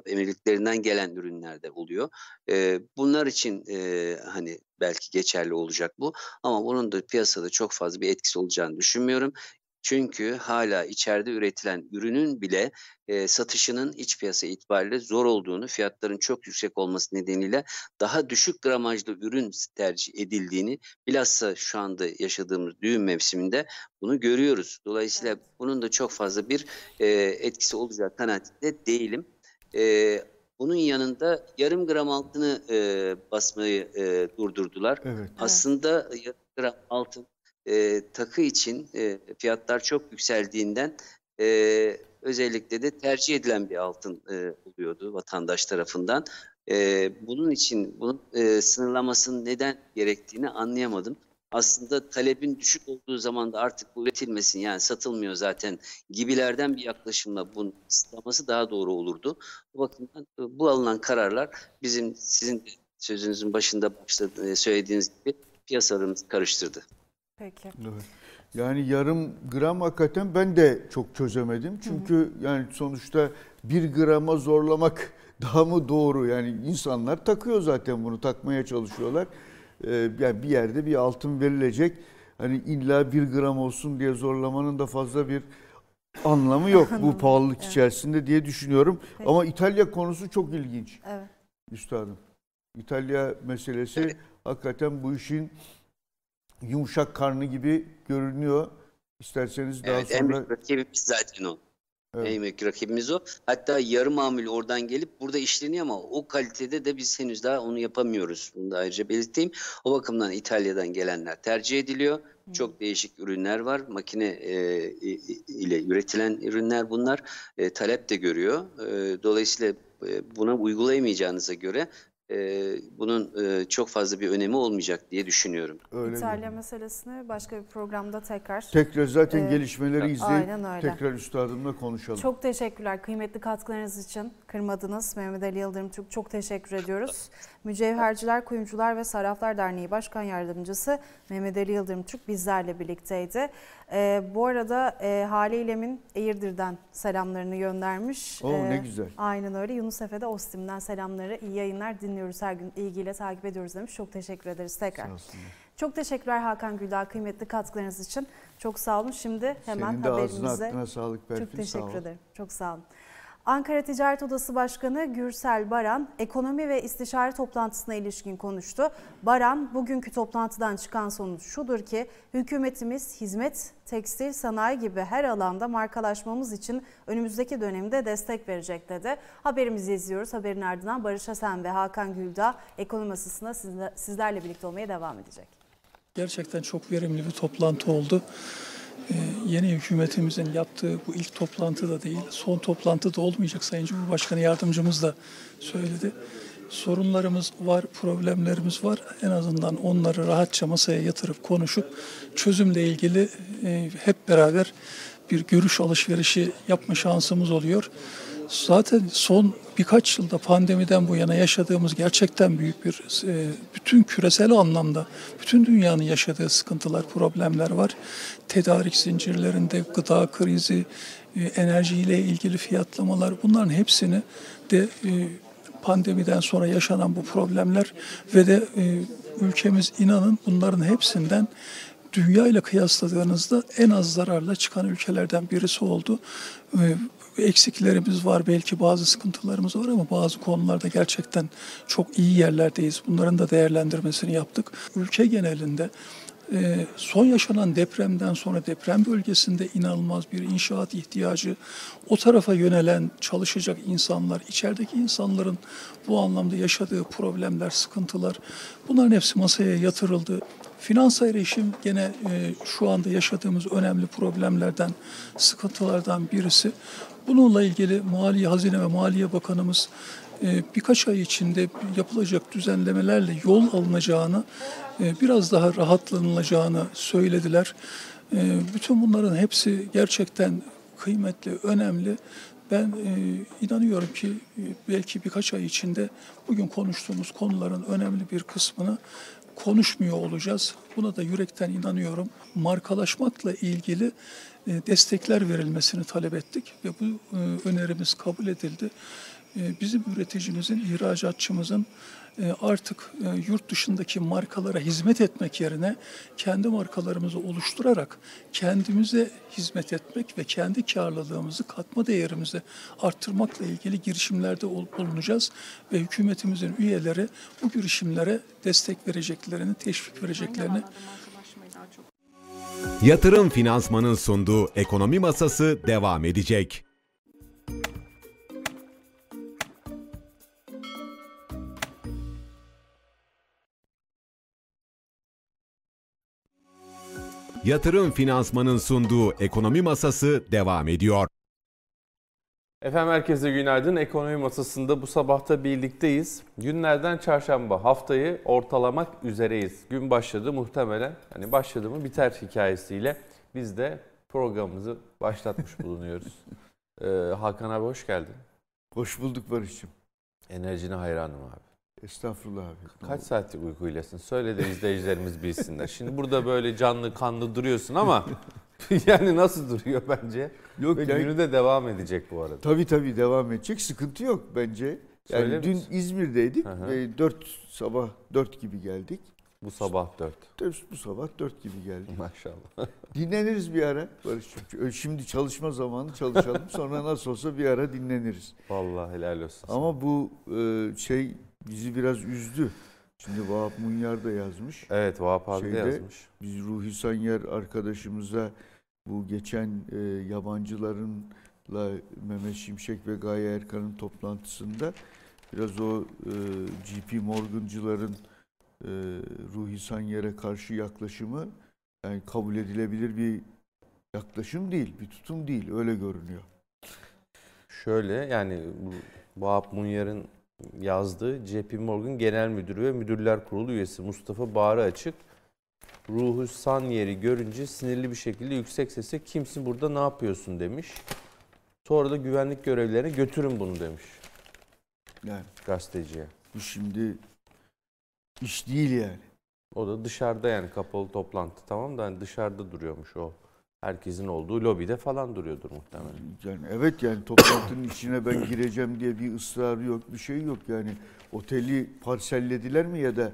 Emirlikleri'nden gelen ürünler de oluyor. E, bunlar için e, hani belki geçerli olacak bu ama bunun da piyasada çok fazla bir etkisi olacağını düşünmüyorum. Çünkü hala içeride üretilen ürünün bile e, satışının iç piyasa itibariyle zor olduğunu, fiyatların çok yüksek olması nedeniyle daha düşük gramajlı ürün tercih edildiğini bilhassa şu anda yaşadığımız düğün mevsiminde bunu görüyoruz. Dolayısıyla evet. bunun da çok fazla bir e, etkisi olacak kanaatinde değilim. E, bunun yanında yarım gram altını e, basmayı e, durdurdular. Evet. Aslında yarım gram altın e, takı için e, fiyatlar çok yükseldiğinden e, özellikle de tercih edilen bir altın e, oluyordu vatandaş tarafından. E, bunun için bunun e, sınırlamasının neden gerektiğini anlayamadım. Aslında talebin düşük olduğu zaman da artık bu üretilmesin yani satılmıyor zaten gibilerden bir yaklaşımla bunun sınırlaması daha doğru olurdu. Bu bakımdan e, bu alınan kararlar bizim sizin sözünüzün başında başladı, e, söylediğiniz gibi piyasalarımızı karıştırdı. Peki. Evet. Yani yarım gram hakikaten ben de çok çözemedim. Çünkü hı hı. yani sonuçta bir grama zorlamak daha mı doğru? Yani insanlar takıyor zaten bunu takmaya çalışıyorlar. Ee, yani bir yerde bir altın verilecek. Hani illa bir gram olsun diye zorlamanın da fazla bir anlamı yok bu pahalılık evet. içerisinde diye düşünüyorum. Peki. Ama İtalya konusu çok ilginç. Evet. Üstadım. İtalya meselesi evet. hakikaten bu işin yumuşak karnı gibi görünüyor. İsterseniz daha evet, sonra... En büyük rakibimiz zaten o. Evet. En büyük rakibimiz o. Hatta yarı mamul oradan gelip burada işleniyor ama o kalitede de biz henüz daha onu yapamıyoruz. Bunu da ayrıca belirteyim. O bakımdan İtalya'dan gelenler tercih ediliyor. Çok değişik ürünler var. Makine e, ile üretilen ürünler bunlar. E, talep de görüyor. E, dolayısıyla e, buna uygulayamayacağınıza göre e, bunun e, çok fazla bir önemi olmayacak diye düşünüyorum. Öyle İtalya mi? meselesini başka bir programda tekrar. Tekrar zaten Ee, gelişmeleri izleyip aynen öyle. tekrar üstadımla konuşalım. Çok teşekkürler kıymetli katkılarınız için. Kırmadınız Mehmet Ali Yıldırım Türk çok teşekkür ediyoruz. Mücevherciler, Kuyumcular ve Sarraflar Derneği Başkan Yardımcısı Mehmet Ali Yıldırım Türk bizlerle birlikteydi. Ee, bu arada e, Hale İlem'in Eğirdir'den selamlarını göndermiş. Oo, ne Ee, güzel. Aynen öyle. Yunus Efe'de Ostim'den selamları. iyi yayınlar dinliyoruz her gün ilgiyle takip ediyoruz demiş. Çok teşekkür ederiz tekrar. Sağ. Çok teşekkürler Hakan Güldağ kıymetli katkılarınız için. Çok sağ olun. Şimdi hemen Senin de haberimize aklına sağlık Berfin. çok teşekkür ederim. Çok sağ olun. Ankara Ticaret Odası Başkanı Gürsel Baran ekonomi ve istişare toplantısına ilişkin konuştu. Baran bugünkü toplantıdan çıkan sonuç şudur ki hükümetimiz hizmet, tekstil, sanayi gibi her alanda markalaşmamız için önümüzdeki dönemde destek verecek dedi. Haberimizi izliyoruz. Haberin ardından Barış Asen ve Hakan Güldağ ekonomi masasında sizle- sizlerle birlikte olmaya devam edecek. Gerçekten çok verimli bir toplantı oldu. Ee, yeni hükümetimizin yaptığı bu ilk toplantı da değil, son toplantı da olmayacak Sayın Cumhurbaşkanı yardımcımız da söyledi. Sorunlarımız var, problemlerimiz var. En azından onları rahatça masaya yatırıp konuşup çözümle ilgili e, hep beraber bir görüş alışverişi yapma şansımız oluyor. Zaten son birkaç yılda pandemiden bu yana yaşadığımız gerçekten büyük bir e, bütün küresel anlamda bütün dünyanın yaşadığı sıkıntılar, problemler var. Tedarik zincirlerinde gıda krizi, e, enerjiyle ilgili fiyatlamalar bunların hepsini de e, pandemiden sonra yaşanan bu problemler ve de ülkemiz inanın bunların hepsinden dünya ile kıyasladığınızda en az zararla çıkan ülkelerden birisi oldu. Eksiklerimiz var, belki bazı sıkıntılarımız var ama bazı konularda gerçekten çok iyi yerlerdeyiz. Bunların da değerlendirmesini yaptık. Ülke genelinde e, son yaşanan depremden sonra deprem bölgesinde inanılmaz bir inşaat ihtiyacı, o tarafa yönelen çalışacak insanlar, içerideki insanların bu anlamda yaşadığı problemler, sıkıntılar bunların hepsi masaya yatırıldı. Finans erişim gene e, şu anda yaşadığımız önemli problemlerden, sıkıntılardan birisi. Bununla ilgili Maliye, Hazine ve Maliye Bakanımız e, birkaç ay içinde yapılacak düzenlemelerle yol alınacağını, e, biraz daha rahatlanılacağını söylediler. E, bütün bunların hepsi gerçekten kıymetli, önemli. Ben inanıyorum ki belki birkaç ay içinde bugün konuştuğumuz konuların önemli bir kısmını konuşmuyor olacağız. Buna da yürekten inanıyorum. Markalaşmakla ilgili destekler verilmesini talep ettik ve bu e, önerimiz kabul edildi. E, Bizim üreticimizin, ihracatçımızın e, artık e, yurt dışındaki markalara hizmet etmek yerine kendi markalarımızı oluşturarak kendimize hizmet etmek ve kendi karlılığımızı, katma değerimizi arttırmakla ilgili girişimlerde bulunacağız ve hükümetimizin üyeleri bu girişimlere destek vereceklerini, teşvik vereceklerini Yatırım Finansman'ın sunduğu Ekonomi Masası devam edecek. Yatırım Finansman'ın sunduğu Ekonomi Masası devam ediyor. Efendim herkese günaydın. Ekonomi masasında bu sabahta birlikteyiz. Günlerden çarşamba haftayı ortalamak üzereyiz. Gün başladı muhtemelen. Hani başladı mı biter hikayesiyle biz de programımızı başlatmış bulunuyoruz. Ee, Hakan abi hoş geldin. Hoş bulduk Barış'cığım. Enerjine hayranım abi. Estağfurullah abi. Kaç saatlik uykuylasın? Söyle de izleyicilerimiz bilsinler. Şimdi burada böyle canlı kanlı duruyorsun ama yani nasıl duruyor bence? Yok Ve ya. günü de devam edecek bu arada. Tabii tabii devam edecek. Sıkıntı yok bence. Yani Söyler dün misin? İzmir'deydik. Hı. ve 4 sabah 4 gibi geldik. Bu sabah 4. Dört- Bu sabah 4 gibi geldik. Maşallah. Dinleniriz bir ara Barış'cığım. Şimdi çalışma zamanı çalışalım. Sonra nasıl olsa bir ara dinleniriz. Vallahi helal olsun. Ama bu e, şey bizi biraz üzdü. Şimdi Vahap Munyar da yazmış. Evet Vahap abi de Şeyde- yazmış. Biz Ruhi Sanyer arkadaşımıza bu geçen e, yabancılarınla Mehmet Şimşek ve Gaye Erkan'ın toplantısında biraz o e, GP Morgan'cıların e, Ruhi Sanyer'e karşı yaklaşımı yani kabul edilebilir bir yaklaşım değil, bir tutum değil. Öyle görünüyor. Şöyle yani Vahap Munyar'ın yazdı. JP Morgan Genel Müdürü ve Müdürler Kurulu üyesi Mustafa Bağrı Açık Ruhu Sanyeri görünce sinirli bir şekilde yüksek sesle kimsin burada ne yapıyorsun demiş. Sonra da güvenlik görevlilerine götürün bunu demiş Yani gazeteciye. bu şimdi iş değil yani. O da dışarıda yani kapalı toplantı tamam da hani dışarıda duruyormuş o. Herkesin olduğu lobide falan duruyordur muhtemelen. Yani evet yani toplantının içine ben gireceğim diye bir ısrarı yok, bir şey yok yani. Oteli parsellediler mi ya da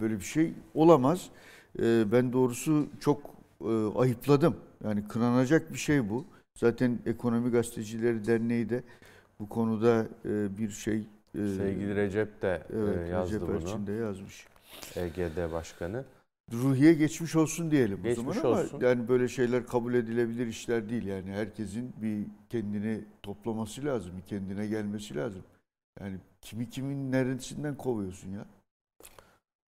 böyle bir şey olamaz. Ee, ben doğrusu çok e, ayıpladım. Yani kınanacak bir şey bu. Zaten Ekonomi Gazetecileri Derneği de bu konuda e, bir şey e, Sevgili Recep de evet, yazdı Recep bunu. Erçin de yazmış. EGD Başkanı. Ruhiye geçmiş olsun diyelim Geçmiş o zaman olsun. ama yani böyle şeyler kabul edilebilir işler değil yani herkesin bir kendini toplaması lazım, bir kendine gelmesi lazım. Yani kimi kimin neresinden kovuyorsun ya?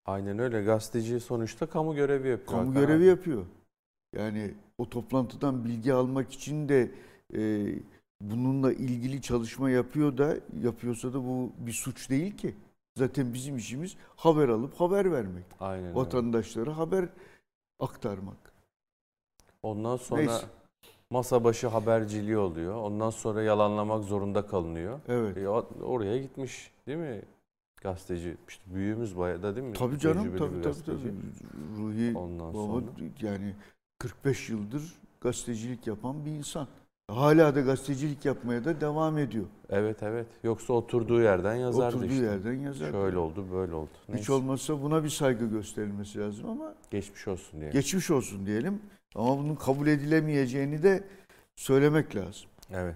Aynen öyle. Gazeteci sonuçta kamu görevi yapıyor. Kamu görevi abi. yapıyor. Yani o toplantıdan bilgi almak için de e, bununla ilgili çalışma yapıyor da yapıyorsa da bu bir suç değil ki. Zaten bizim işimiz haber alıp haber vermek. Aynen öyle. Vatandaşlara haber aktarmak. Ondan sonra Neyse. masa başı haberciliği oluyor. Ondan sonra yalanlamak zorunda kalınıyor. Evet. E, oraya gitmiş değil mi? Gazeteci. İşte büyüğümüz bayağı da değil mi? Tabii canım Tecrübeli tabii tabii, tabii. Ruhi Ondan baba sonra. yani 45 yıldır gazetecilik yapan bir insan. Hala da gazetecilik yapmaya da devam ediyor. Evet evet. Yoksa oturduğu yerden yazardı Oturduğu işte. yerden yazar. Şöyle oldu böyle oldu. Hiç Neyse. olmazsa buna bir saygı gösterilmesi lazım ama Geçmiş olsun diye. geçmiş olsun diyelim. Ama bunun kabul edilemeyeceğini de söylemek lazım. Evet.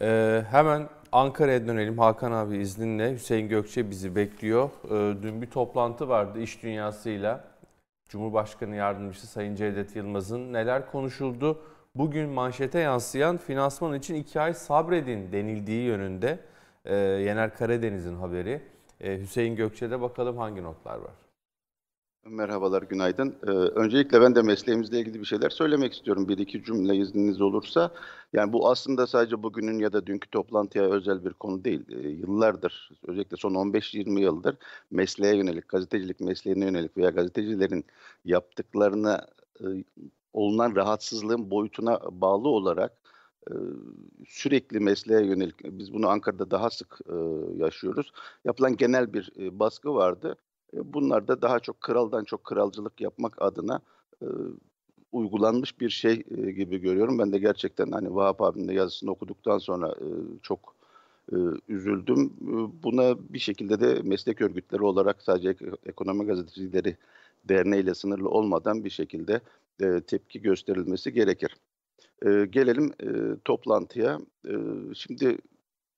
Ee, hemen Ankara'ya dönelim. Hakan abi izninle. Hüseyin Gökçe bizi bekliyor. Ee, dün bir toplantı vardı iş dünyasıyla. Cumhurbaşkanı Yardımcısı Sayın Cevdet Yılmaz'ın neler konuşuldu? Bugün manşete yansıyan finansman için iki ay sabredin denildiği yönünde e, Yener Karadeniz'in haberi. E, Hüseyin Gökçe'de bakalım hangi notlar var? Merhabalar, günaydın. Ee, öncelikle ben de mesleğimizle ilgili bir şeyler söylemek istiyorum. Bir iki cümle izniniz olursa. Yani bu aslında sadece bugünün ya da dünkü toplantıya özel bir konu değil. Ee, yıllardır, özellikle son 15-20 yıldır mesleğe yönelik, gazetecilik mesleğine yönelik veya gazetecilerin yaptıklarına e, olunan rahatsızlığın boyutuna bağlı olarak e, sürekli mesleğe yönelik, biz bunu Ankara'da daha sık e, yaşıyoruz. Yapılan genel bir e, baskı vardı. E, Bunlar da daha çok kraldan çok kralcılık yapmak adına e, uygulanmış bir şey e, gibi görüyorum. Ben de gerçekten hani Vahap abinin de yazısını okuduktan sonra e, çok e, üzüldüm. Buna bir şekilde de meslek örgütleri olarak sadece ek- ekonomi gazetecileri derneğiyle sınırlı olmadan bir şekilde e, tepki gösterilmesi gerekir. E, gelelim e, toplantıya. E, şimdi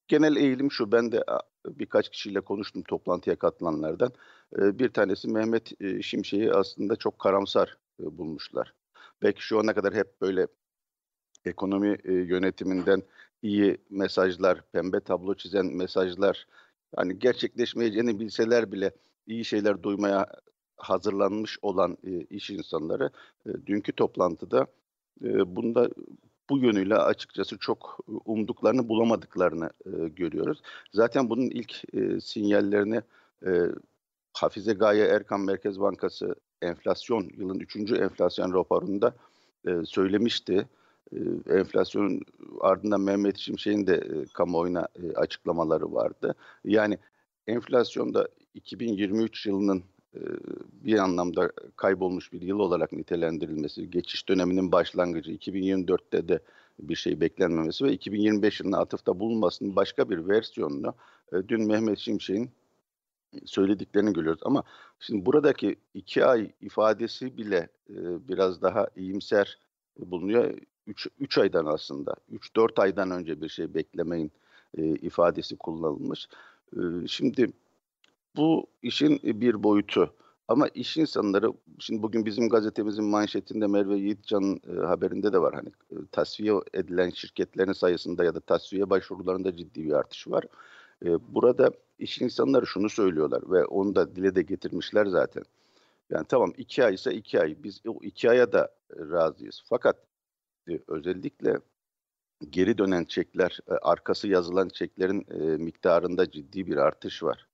genel eğilim şu. Ben de birkaç kişiyle konuştum toplantıya katılanlardan. E, bir tanesi Mehmet e, Şimşek'i aslında çok karamsar e, bulmuşlar. Belki şu ana kadar hep böyle ekonomi e, yönetiminden iyi mesajlar, pembe tablo çizen mesajlar, hani gerçekleşmeyeceğini bilseler bile iyi şeyler duymaya hazırlanmış olan e, iş insanları e, dünkü toplantıda e, bunda bu yönüyle açıkçası çok umduklarını bulamadıklarını e, görüyoruz. Zaten bunun ilk e, sinyallerini e, Hafize Gaye Erkan Merkez Bankası enflasyon yılın 3. enflasyon raporunda e, söylemişti. E, enflasyonun ardından Mehmet Şimşek'in de e, kamuoyuna e, açıklamaları vardı. Yani enflasyonda 2023 yılının e, bir anlamda kaybolmuş bir yıl olarak nitelendirilmesi, geçiş döneminin başlangıcı, 2024'te de bir şey beklenmemesi ve 2025 yılına atıfta bulunmasının başka bir versiyonunu e, dün Mehmet Şimşek'in söylediklerini görüyoruz. Ama şimdi buradaki iki ay ifadesi bile e, biraz daha iyimser bulunuyor. 3 aydan aslında, 3-4 aydan önce bir şey beklemeyin e, ifadesi kullanılmış. Şimdi bu işin bir boyutu. Ama iş insanları, şimdi bugün bizim gazetemizin manşetinde Merve Yiğitcan'ın e, haberinde de var. Hani e, tasfiye edilen şirketlerin sayısında ya da tasfiye başvurularında ciddi bir artış var. E, burada iş insanları şunu söylüyorlar ve onu da dile de getirmişler zaten. Yani tamam iki ay ise iki ay. Biz o iki aya da e, razıyız. Fakat e, özellikle geri dönen çekler, e, arkası yazılan çeklerin e, miktarında ciddi bir artış var.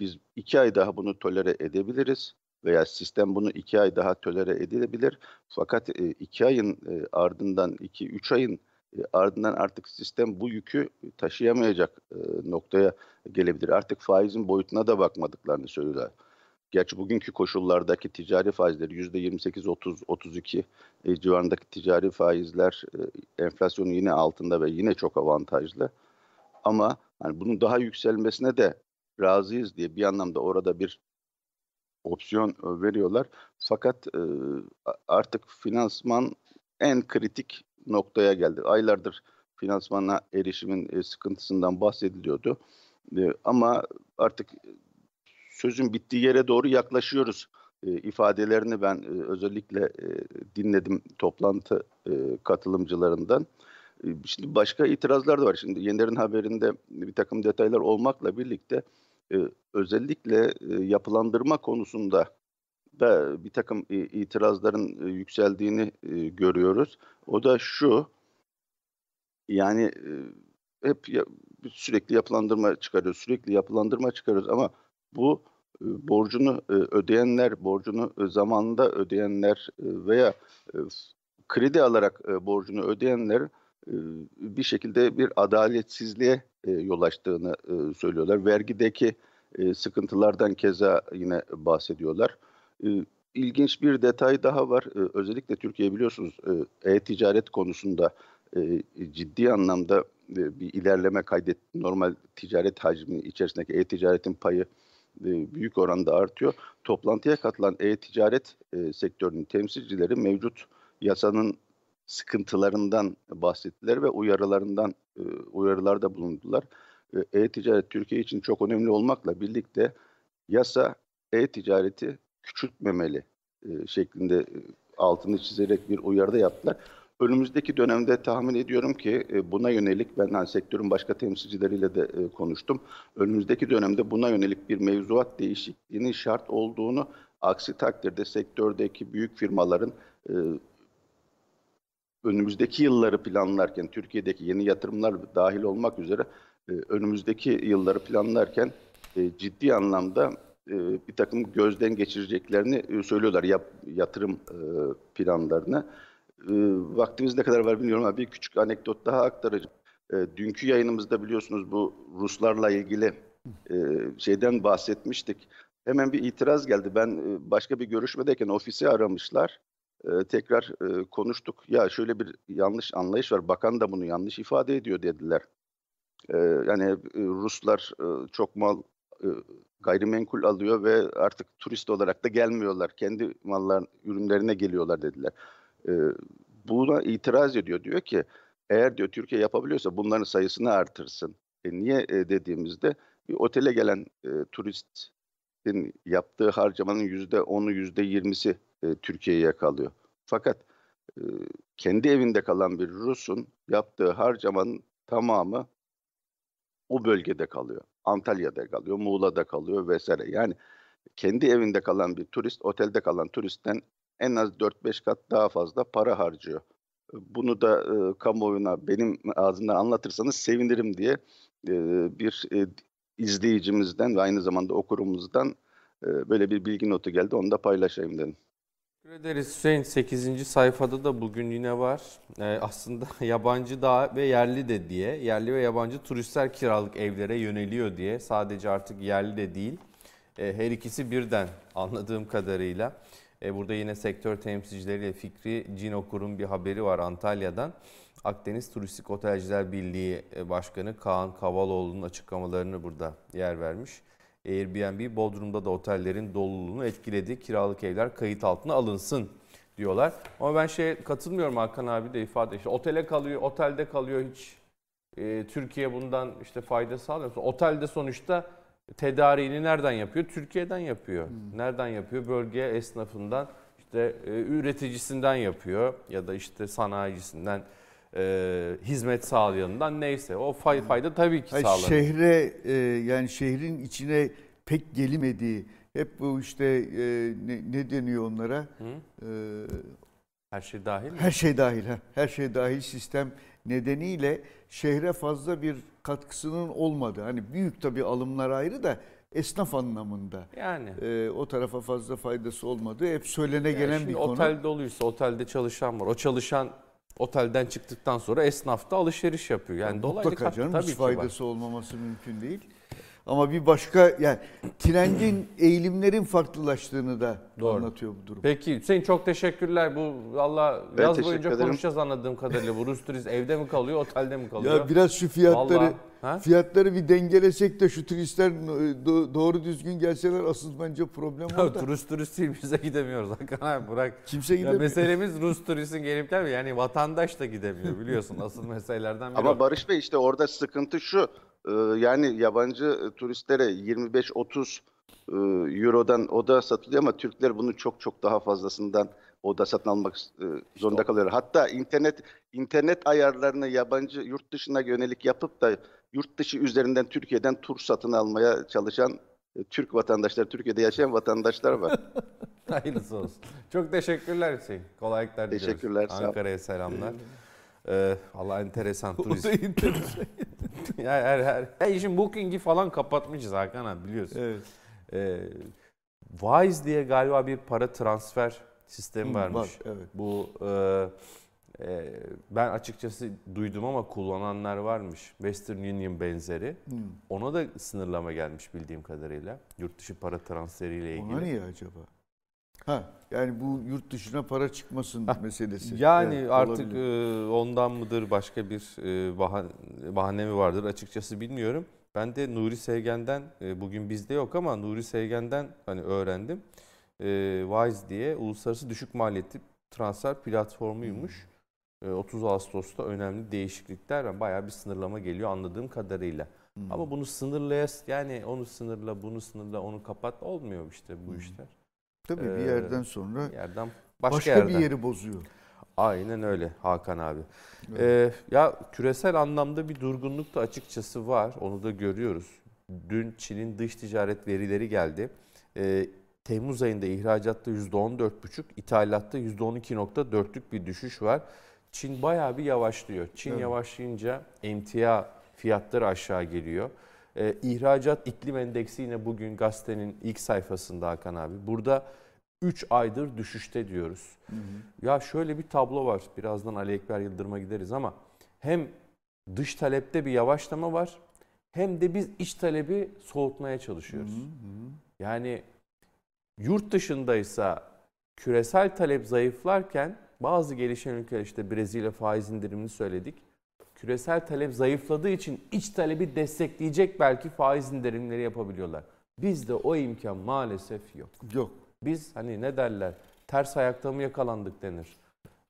Biz iki ay daha bunu tolere edebiliriz veya sistem bunu iki ay daha tolere edilebilir. Fakat e, iki ayın e, ardından, iki üç ayın e, ardından artık sistem bu yükü taşıyamayacak e, noktaya gelebilir. Artık faizin boyutuna da bakmadıklarını söylüyorlar. Gerçi bugünkü koşullardaki ticari faizleri %28-30-32 e, civarındaki ticari faizler e, enflasyonun yine altında ve yine çok avantajlı. Ama hani bunun daha yükselmesine de razıyız diye bir anlamda orada bir opsiyon veriyorlar. Fakat e, artık finansman en kritik noktaya geldi. Aylardır finansmana erişimin e, sıkıntısından bahsediliyordu. E, ama artık sözün bittiği yere doğru yaklaşıyoruz e, ifadelerini ben e, özellikle e, dinledim toplantı e, katılımcılarından. E, şimdi başka itirazlar da var. Şimdi Yener'in haberinde bir takım detaylar olmakla birlikte e, özellikle e, yapılandırma konusunda da bir takım e, itirazların e, yükseldiğini görüyoruz. O da şu, yani hep sürekli yapılandırma çıkarıyoruz, sürekli yapılandırma çıkarıyoruz ama bu borcunu ödeyenler, borcunu zamanında ödeyenler veya kredi alarak borcunu ödeyenler bir şekilde bir adaletsizliğe e, yol açtığını e, söylüyorlar. Vergideki e, sıkıntılardan keza yine bahsediyorlar. E, ilginç bir detay daha var. E, özellikle Türkiye biliyorsunuz e, e-ticaret konusunda e, ciddi anlamda e, bir ilerleme kaydetti. Normal ticaret hacmi içerisindeki e-ticaretin payı e, büyük oranda artıyor. Toplantıya katılan e-ticaret e, sektörünün temsilcileri mevcut yasanın sıkıntılarından bahsettiler ve uyarılarından e, uyarılarda bulundular. E, e-ticaret Türkiye için çok önemli olmakla birlikte yasa e-ticareti küçültmemeli e, şeklinde e, altını çizerek bir uyarıda yaptılar. Önümüzdeki dönemde tahmin ediyorum ki buna yönelik ben hani sektörün başka temsilcileriyle de konuştum. Önümüzdeki dönemde buna yönelik bir mevzuat değişikliğinin şart olduğunu aksi takdirde sektördeki büyük firmaların önümüzdeki yılları planlarken Türkiye'deki yeni yatırımlar dahil olmak üzere önümüzdeki yılları planlarken ciddi anlamda bir takım gözden geçireceklerini söylüyorlar yatırım planlarını. E, vaktimiz ne kadar var bilmiyorum ama bir küçük anekdot daha aktaracağım. E, dünkü yayınımızda biliyorsunuz bu Ruslarla ilgili e, şeyden bahsetmiştik. Hemen bir itiraz geldi. Ben e, başka bir görüşmedeyken ofisi aramışlar. Tekrar konuştuk. Ya şöyle bir yanlış anlayış var. Bakan da bunu yanlış ifade ediyor dediler. Yani Ruslar çok mal gayrimenkul alıyor ve artık turist olarak da gelmiyorlar. Kendi mallar ürünlerine geliyorlar dediler buna itiraz ediyor. Diyor ki eğer diyor Türkiye yapabiliyorsa bunların sayısını artırsın. E, niye e, dediğimizde bir otele gelen e, turistin yaptığı harcamanın yüzde onu yüzde yirmisi e, Türkiye'ye kalıyor. Fakat e, kendi evinde kalan bir Rus'un yaptığı harcamanın tamamı o bölgede kalıyor. Antalya'da kalıyor, Muğla'da kalıyor vesaire. Yani kendi evinde kalan bir turist, otelde kalan turistten en az 4-5 kat daha fazla para harcıyor. Bunu da e, kamuoyuna benim ağzından anlatırsanız sevinirim diye e, bir e, izleyicimizden ve aynı zamanda okurumuzdan e, böyle bir bilgi notu geldi. Onu da paylaşayım dedim. Teşekkür ederiz Hüseyin. 8. sayfada da bugün yine var. Ee, aslında yabancı da ve yerli de diye, yerli ve yabancı turistler kiralık evlere yöneliyor diye. Sadece artık yerli de değil. E, her ikisi birden anladığım kadarıyla. E, burada yine sektör temsilcileriyle Fikri Cinokur'un bir haberi var Antalya'dan. Akdeniz Turistik Otelciler Birliği e, Başkanı Kaan Kavaloğlu'nun açıklamalarını burada yer vermiş. Airbnb Bodrum'da da otellerin doluluğunu etkiledi. Kiralık evler kayıt altına alınsın diyorlar. Ama ben şey katılmıyorum Hakan abi de ifade. İşte otele kalıyor, otelde kalıyor hiç. E, Türkiye bundan işte fayda sağlıyor. Otelde sonuçta tedariğini nereden yapıyor? Türkiye'den yapıyor. Hmm. Nereden yapıyor? Bölge esnafından, işte e, üreticisinden yapıyor ya da işte sanayicisinden e, hizmet sağlayanından neyse o fay, fayda tabii ki sağlanıyor. Şehre e, yani şehrin içine pek gelimediği hep bu işte e, ne, ne deniyor onlara? E, Her şey dahil mi? Her şey dahil. Her şey dahil sistem nedeniyle şehre fazla bir katkısının olmadı. Hani büyük tabii alımlar ayrı da esnaf anlamında. Yani. e, o tarafa fazla faydası olmadı. Hep söylene Yani gelen bir konu. otel doluysa otelde çalışan var. O çalışan otelden çıktıktan sonra esnafta alışveriş yapıyor. Yani dolaylı Mutlaka katkı canım tabii hiç ki var. faydası olmaması mümkün değil. Ama bir başka yani trendin, eğilimlerin farklılaştığını da Doğru. anlatıyor bu durum. Peki Hüseyin çok teşekkürler. Bu valla Ben yaz boyunca ederim. konuşacağız anladığım kadarıyla. Bu Rus turist evde mi kalıyor, otelde mi kalıyor? Ya biraz şu fiyatları Vallahi, fiyatları bir dengelesek de şu turistler do- doğru düzgün gelseler asıl bence problem Ya orada. turist turist değil bize gidemiyoruz. Hakan abi bırak. Kimse Ya gidemiyor. meselemiz Rus turistin gelip gelmiyor. Yani vatandaş da gidemiyor biliyorsun. Asıl meselelerden biri Ama. Barış Bey işte orada sıkıntı şu. E, Yani yabancı e, turistlere 25-30 e, Euro'dan oda satılıyor ama Türkler bunu çok çok daha fazlasından oda satın almak e, zorunda kalıyor. Hatta internet internet ayarlarını yabancı yurt dışına yönelik yapıp da yurt dışı üzerinden Türkiye'den tur satın almaya çalışan e, Türk vatandaşlar, Türkiye'de yaşayan vatandaşlar var. Hayırlısı olsun. Çok teşekkürler Hüseyin. Kolaylıklar diliyoruz. Teşekkürler. Ankara'ya selamlar. Ee, Allah enteresan O turizm. da enteresan. ya her her. Ya işin booking'i falan kapatmışız Hakan abi biliyorsun. evet. Ee, Wise diye galiba bir para transfer sistemi Hı, varmış. var, evet. Bu e, e, ben açıkçası duydum ama kullananlar varmış. Western Union benzeri. Hı. Ona da sınırlama gelmiş bildiğim kadarıyla. Yurt dışı para transferiyle ilgili. Ona niye acaba? Ha yani bu yurt dışına para çıkmasın meselesi. Yani Evet, artık olabilir. e, ondan mıdır başka bir e, bahane, bahane mi vardır açıkçası bilmiyorum. Ben de Nuri Sevgen'den e, bugün bizde yok ama Nuri Sevgen'den hani öğrendim. E, Wise diye uluslararası düşük maliyetli transfer platformuymuş. E, 30 Ağustos'ta önemli değişiklikler ve bayağı bir sınırlama geliyor anladığım kadarıyla. Hmm. Ama bunu sınırlayas yani onu sınırla, bunu sınırla, onu kapat olmuyor işte bu Hmm. işler. Tabii bir e, yerden sonra yerden başka, başka, yerden. bir yeri bozuyor. Aynen öyle Hakan abi. Evet. Ee, ya küresel anlamda bir durgunluk da açıkçası var. Onu da görüyoruz. Dün Çin'in dış ticaret verileri geldi. Ee, Temmuz ayında ihracatta %14,5, ithalatta %12,4'lük bir düşüş var. Çin bayağı bir yavaşlıyor. Çin Evet. yavaşlayınca emtia fiyatları aşağı geliyor. Ee, ihracat iklim endeksi yine bugün gazetenin ilk sayfasında Hakan abi. Burada 3 aydır düşüşte diyoruz. Hı hı. Ya şöyle bir tablo var. Birazdan Ali Ekber Yıldırım'a gideriz ama hem dış talepte bir yavaşlama var hem de biz iç talebi soğutmaya çalışıyoruz. Hı hı. Yani yurt dışındaysa küresel talep zayıflarken bazı gelişen ülkeler işte Brezilya faiz indirimini söyledik. Küresel talep zayıfladığı için iç talebi destekleyecek belki faiz indirimleri yapabiliyorlar. Bizde o imkan maalesef yok. Yok. Biz hani ne derler ters ayakta mı yakalandık denir.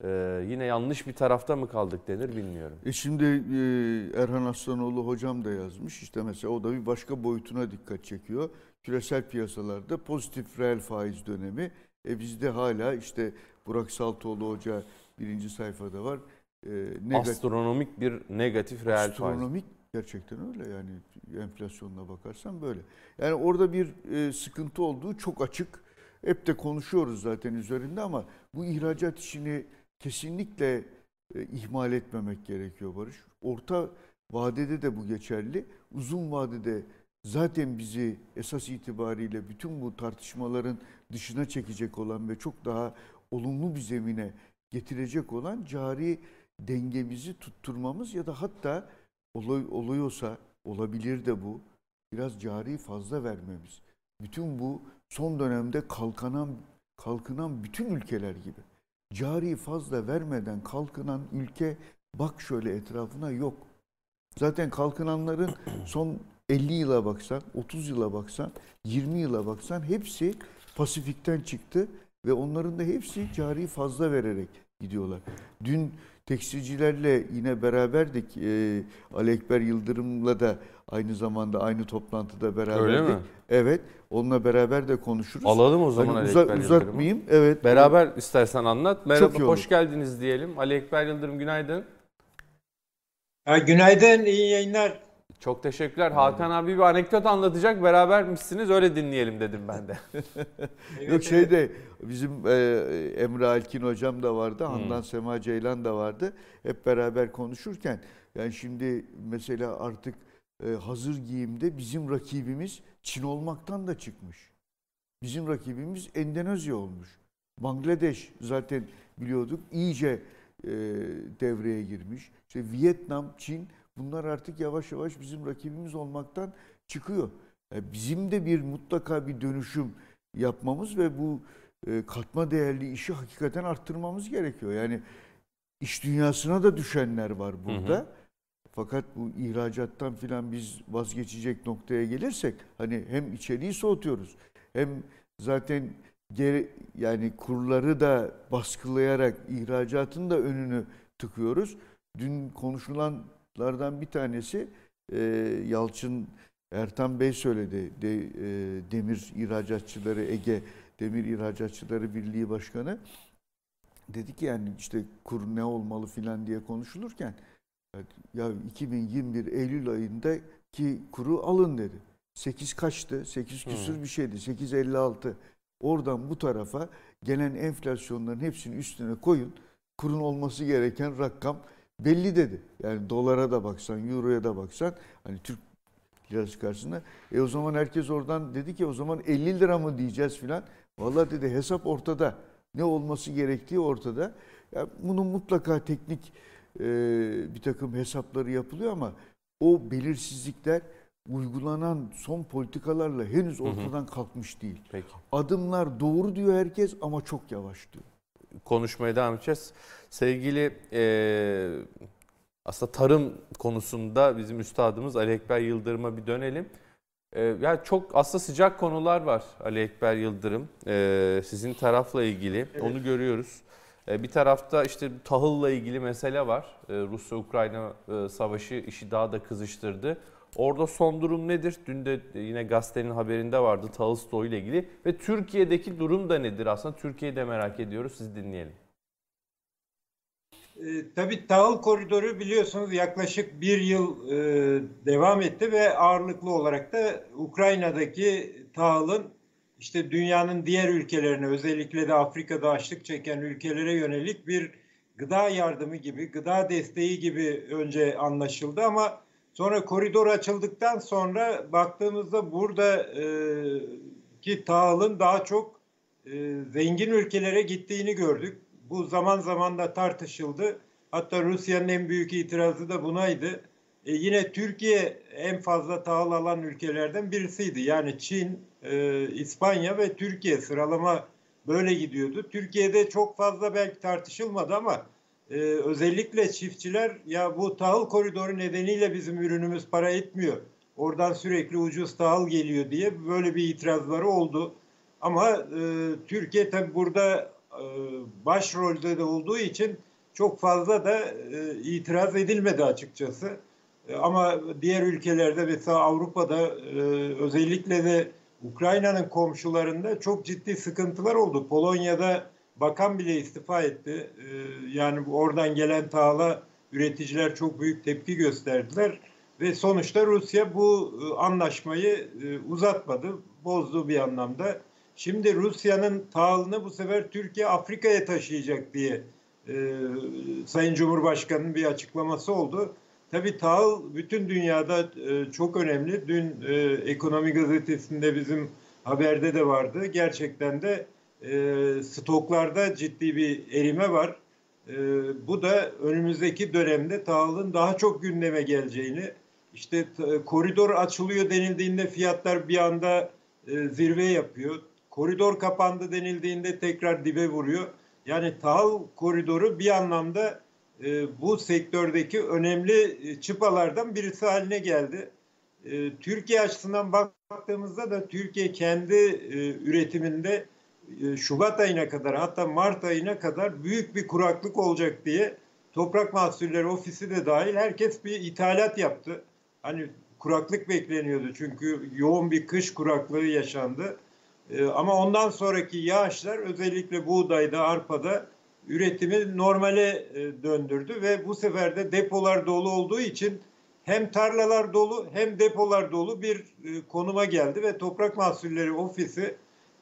Ee, yine yanlış bir tarafta mı kaldık denir bilmiyorum. E şimdi e, Erhan Aslanoğlu hocam da yazmış. İşte mesela o da bir başka boyutuna dikkat çekiyor. Küresel piyasalarda pozitif reel faiz dönemi. E bizde hala işte Burak Saltoğlu hoca birinci sayfada var. E, negatif, Astronomik bir negatif reel faiz. astronomik gerçekten öyle yani enflasyonuna bakarsan böyle. Yani orada bir e, sıkıntı olduğu çok açık. Hep de konuşuyoruz zaten üzerinde ama bu ihracat işini kesinlikle e, ihmal etmemek gerekiyor Barış. Orta vadede de bu geçerli. Uzun vadede zaten bizi esas itibariyle bütün bu tartışmaların dışına çekecek olan ve çok daha olumlu bir zemine getirecek olan cari dengemizi tutturmamız ya da hatta olay, oluyorsa olabilir de bu biraz cari fazla vermemiz. Bütün bu son dönemde kalkanan kalkınan bütün ülkeler gibi. Cari fazla vermeden kalkınan ülke bak şöyle etrafına yok. Zaten kalkınanların son 50 yıla baksan, 30 yıla baksan, 20 yıla baksan hepsi Pasifik'ten çıktı ve onların da hepsi cari fazla vererek gidiyorlar. Dün tekstilcilerle yine beraberdik. Ee, Ali Ekber Yıldırım'la da aynı zamanda aynı toplantıda beraberdik. Öyle mi? Evet. Onunla beraber de konuşuruz. Alalım o zaman Hani Ali uza- Ekber Yıldırım'ı. uzatmayayım. Evet. Beraber istersen anlat. Merhaba, iyi hoş geldiniz diyelim. Ali Ekber Yıldırım günaydın. Ha, günaydın, iyi yayınlar. Çok teşekkürler. Hakan abi bir anekdot anlatacak. Berabermişsiniz öyle dinleyelim dedim ben de. Yok şeyde bizim e, Emre Alkin hocam da vardı, Handan Sema Ceylan da vardı. Hep beraber konuşurken yani şimdi mesela artık e, hazır giyimde bizim rakibimiz Çin olmaktan da çıkmış. Bizim rakibimiz Endonezya olmuş. Bangladeş zaten biliyorduk iyice e, devreye girmiş. İşte Vietnam, Çin bunlar artık yavaş yavaş bizim rakibimiz olmaktan çıkıyor. Yani bizim de bir mutlaka bir dönüşüm yapmamız ve bu e, katma değerli işi hakikaten arttırmamız gerekiyor. Yani iş dünyasına da düşenler var burada. Hı hı. Fakat bu ihracattan filan biz vazgeçecek noktaya gelirsek hani hem içeriği soğutuyoruz hem zaten geri, yani kurları da baskılayarak ihracatın da önünü tıkıyoruz. Dün konuşulanlardan bir tanesi e, Yalçın Ertan Bey söyledi. De, e, Demir İhracatçıları Ege Demir İhracatçıları Birliği Başkanı dedi ki yani işte kur ne olmalı filan diye konuşulurken ya 2021 Eylül ayındaki kuru alın dedi. 8 kaçtı? 8 küsür bir şeydi. 8.56. Oradan bu tarafa gelen enflasyonların hepsini üstüne koyun. Kurun olması gereken rakam belli dedi. Yani dolara da baksan, euroya da baksan hani Türk lirası karşısında. E o zaman herkes oradan dedi ki o zaman 50 lira mı diyeceğiz filan. Vallahi dedi hesap ortada. Ne olması gerektiği ortada. Ya bunun mutlaka teknik e, bir takım hesapları yapılıyor ama o belirsizlikler uygulanan son politikalarla henüz ortadan kalkmış değil. Peki. Adımlar doğru diyor herkes ama çok yavaş diyor. Konuşmaya devam edeceğiz. Sevgili e, aslında tarım konusunda bizim üstadımız Ali Ekber Yıldırım'a bir dönelim. E, yani çok aslında sıcak konular var Ali Ekber Yıldırım. E, sizin tarafla ilgili onu görüyoruz. E, bir tarafta işte tahılla ilgili mesele var. E, Rusya-Ukrayna e, savaşı işi daha da kızıştırdı. Orada son durum nedir? Dün de yine gazetenin haberinde vardı tahıl stoğu ile ilgili. Ve Türkiye'deki durum da nedir aslında? Türkiye'yi de merak ediyoruz. Siz dinleyelim. E, tabii tahıl koridoru biliyorsunuz yaklaşık bir yıl e, devam etti ve ağırlıklı olarak da Ukrayna'daki tahılın işte dünyanın diğer ülkelerine özellikle de Afrika'da açlık çeken ülkelere yönelik bir gıda yardımı gibi, gıda desteği gibi önce anlaşıldı ama sonra koridor açıldıktan sonra baktığımızda burada e, tahılın daha çok e, zengin ülkelere gittiğini gördük. Bu zaman zaman da tartışıldı. Hatta Rusya'nın en büyük itirazı da bunaydı. E, yine Türkiye en fazla tahıl alan ülkelerden birisiydi. Yani Çin, e, İspanya ve Türkiye sıralama böyle gidiyordu. Türkiye'de çok fazla belki tartışılmadı ama e, özellikle çiftçiler ya bu tahıl koridoru nedeniyle bizim ürünümüz para etmiyor. Oradan sürekli ucuz tahıl geliyor diye böyle bir itirazları oldu. Ama e, Türkiye tabi burada e, başrolde de olduğu için çok fazla da e, itiraz edilmedi açıkçası. E, ama diğer ülkelerde mesela Avrupa'da e, özellikle de Ukrayna'nın komşularında çok ciddi sıkıntılar oldu. Polonya'da bakan bile istifa etti. E, yani oradan gelen tahıla üreticiler çok büyük tepki gösterdiler. Ve sonuçta Rusya bu e, anlaşmayı e, uzatmadı, bozdu bir anlamda. Şimdi Rusya'nın tahılını bu sefer Türkiye Afrika'ya taşıyacak diye e, Sayın Cumhurbaşkanı'nın bir açıklaması oldu. Tabii tahıl bütün dünyada çok önemli. Dün Ekonomi Gazetesi'nde bizim haberde de vardı. Gerçekten de e, stoklarda ciddi bir erime var. E, bu da önümüzdeki dönemde tahılın daha çok gündeme geleceğini, işte koridor açılıyor denildiğinde fiyatlar bir anda e, zirve yapıyor. Koridor kapandı denildiğinde tekrar dibe vuruyor. Yani tahıl koridoru bir anlamda e, bu sektördeki önemli e, çıpalardan birisi haline geldi. E, Türkiye açısından baktığımızda da Türkiye kendi e, üretiminde Şubat ayına kadar hatta Mart ayına kadar büyük bir kuraklık olacak diye Toprak Mahsulleri Ofisi de dahil herkes bir ithalat yaptı. Hani kuraklık bekleniyordu çünkü yoğun bir kış kuraklığı yaşandı. E, ama ondan sonraki yağışlar özellikle buğdayda, arpada üretimi normale e, döndürdü ve bu sefer de depolar dolu olduğu için hem tarlalar dolu hem depolar dolu bir e, konuma geldi ve Toprak Mahsulleri Ofisi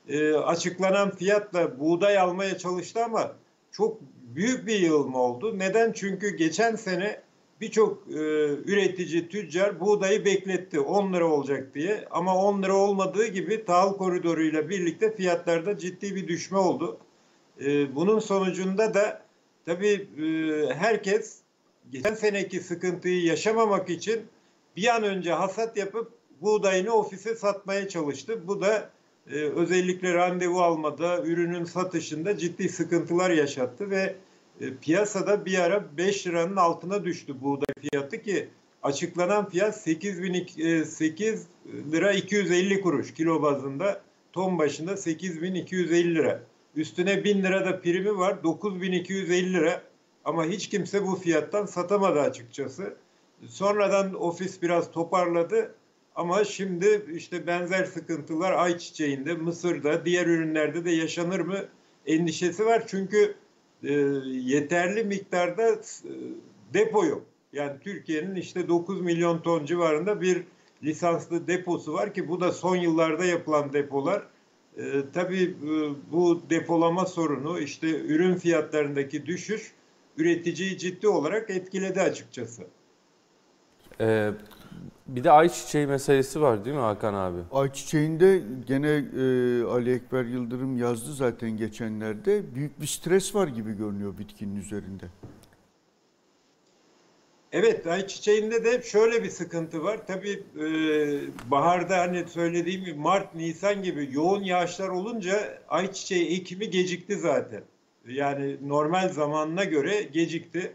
e, açıklanan fiyatla buğday almaya çalıştı ama çok büyük bir yığılma oldu. Neden? Çünkü geçen sene birçok e, üretici, tüccar buğdayı bekletti 10 lira olacak diye. Ama 10 lira olmadığı gibi tahıl koridoruyla birlikte fiyatlarda ciddi bir düşme oldu. E, bunun sonucunda da tabii e, herkes geçen seneki sıkıntıyı yaşamamak için bir an önce hasat yapıp buğdayını ofise satmaya çalıştı. Bu da e, özellikle randevu almada, ürünün satışında ciddi sıkıntılar yaşattı ve e, piyasada bir ara 5 liranın altına düştü buğday fiyatı ki açıklanan fiyat 8, bin, e, 8 lira 250 kuruş kilo bazında ton başında 8250 lira. Üstüne 1000 lira da primi var 9250 lira ama hiç kimse bu fiyattan satamadı açıkçası. Sonradan ofis biraz toparladı ama şimdi işte benzer sıkıntılar ayçiçeğinde, mısırda, diğer ürünlerde de yaşanır mı endişesi var. Çünkü e, yeterli miktarda e, depo yok. Yani Türkiye'nin işte 9 milyon ton civarında bir lisanslı deposu var ki bu da son yıllarda yapılan depolar. E, tabii e, bu depolama sorunu işte ürün fiyatlarındaki düşüş üreticiyi ciddi olarak etkiledi açıkçası. Ee, bir de ayçiçeği meselesi var değil mi Hakan abi? Ayçiçeğinde gene e, Ali Ekber Yıldırım yazdı zaten geçenlerde. Büyük bir stres var gibi görünüyor bitkinin üzerinde. Evet, ayçiçeğinde de şöyle bir sıkıntı var. Tabii e, baharda hani söylediğim gibi Mart, Nisan gibi yoğun yağışlar olunca ayçiçeği ekimi gecikti zaten. Yani normal zamanına göre gecikti.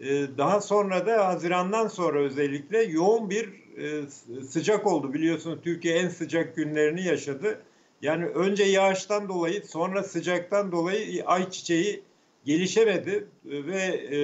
E, daha sonra da Haziran'dan sonra özellikle yoğun bir sıcak oldu. Biliyorsunuz Türkiye en sıcak günlerini yaşadı. Yani önce yağıştan dolayı sonra sıcaktan dolayı ayçiçeği gelişemedi ve e,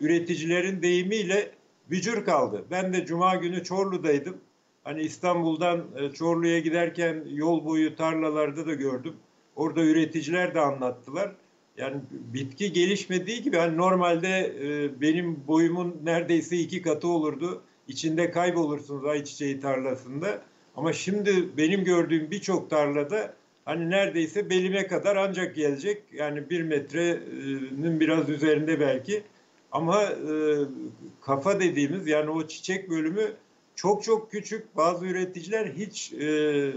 üreticilerin deyimiyle bücür kaldı. Ben de cuma günü Çorlu'daydım. Hani İstanbul'dan e, Çorlu'ya giderken yol boyu tarlalarda da gördüm. Orada üreticiler de anlattılar. Yani bitki gelişmediği gibi hani normalde e, benim boyumun neredeyse iki katı olurdu. İçinde kaybolursunuz ayçiçeği tarlasında. Ama şimdi benim gördüğüm birçok tarlada hani neredeyse belime kadar ancak gelecek. Yani bir metrenin biraz üzerinde belki. Ama e, kafa dediğimiz yani o çiçek bölümü çok çok küçük. Bazı üreticiler hiç e,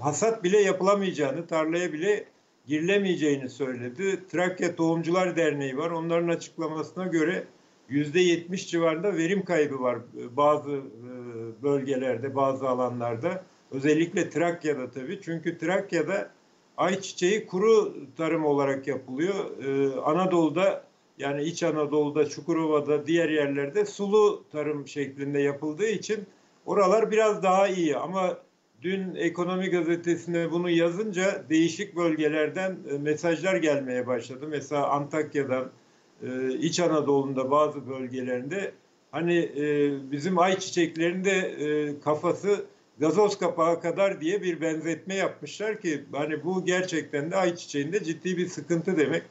hasat bile yapılamayacağını, tarlaya bile girilemeyeceğini söyledi. Trakya Tohumcular Derneği var. Onların açıklamasına göre %70 civarında verim kaybı var bazı e, bölgelerde, bazı alanlarda. Özellikle Trakya'da tabii. Çünkü Trakya'da ayçiçeği kuru tarım olarak yapılıyor. Ee, Anadolu'da yani İç Anadolu'da, Çukurova'da, diğer yerlerde sulu tarım şeklinde yapıldığı için oralar biraz daha iyi. Ama dün Ekonomi Gazetesi'ne bunu yazınca değişik bölgelerden e, mesajlar gelmeye başladı. Mesela Antakya'dan, e, İç Anadolu'nda bazı bölgelerinde hani e, bizim ayçiçeklerinde kafası gazoz kapağı kadar diye bir benzetme yapmışlar ki hani bu gerçekten de ayçiçeğinde ciddi bir sıkıntı demek.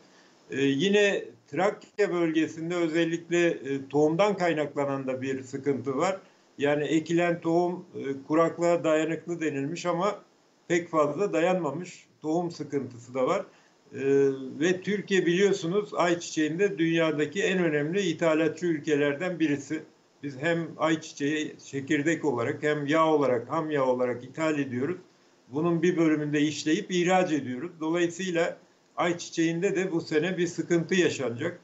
Ee, yine Trakya bölgesinde özellikle e, tohumdan kaynaklanan da bir sıkıntı var. Yani ekilen tohum e, kuraklığa dayanıklı denilmiş ama pek fazla dayanmamış. Tohum sıkıntısı da var. E, ve Türkiye biliyorsunuz ayçiçeğinde dünyadaki en önemli ithalatçı ülkelerden birisi. Biz hem ayçiçeği çekirdek olarak hem yağ olarak, ham yağ olarak ithal ediyoruz. Bunun bir bölümünde işleyip ihraç ediyoruz. Dolayısıyla ayçiçeğinde de bu sene bir sıkıntı yaşanacak.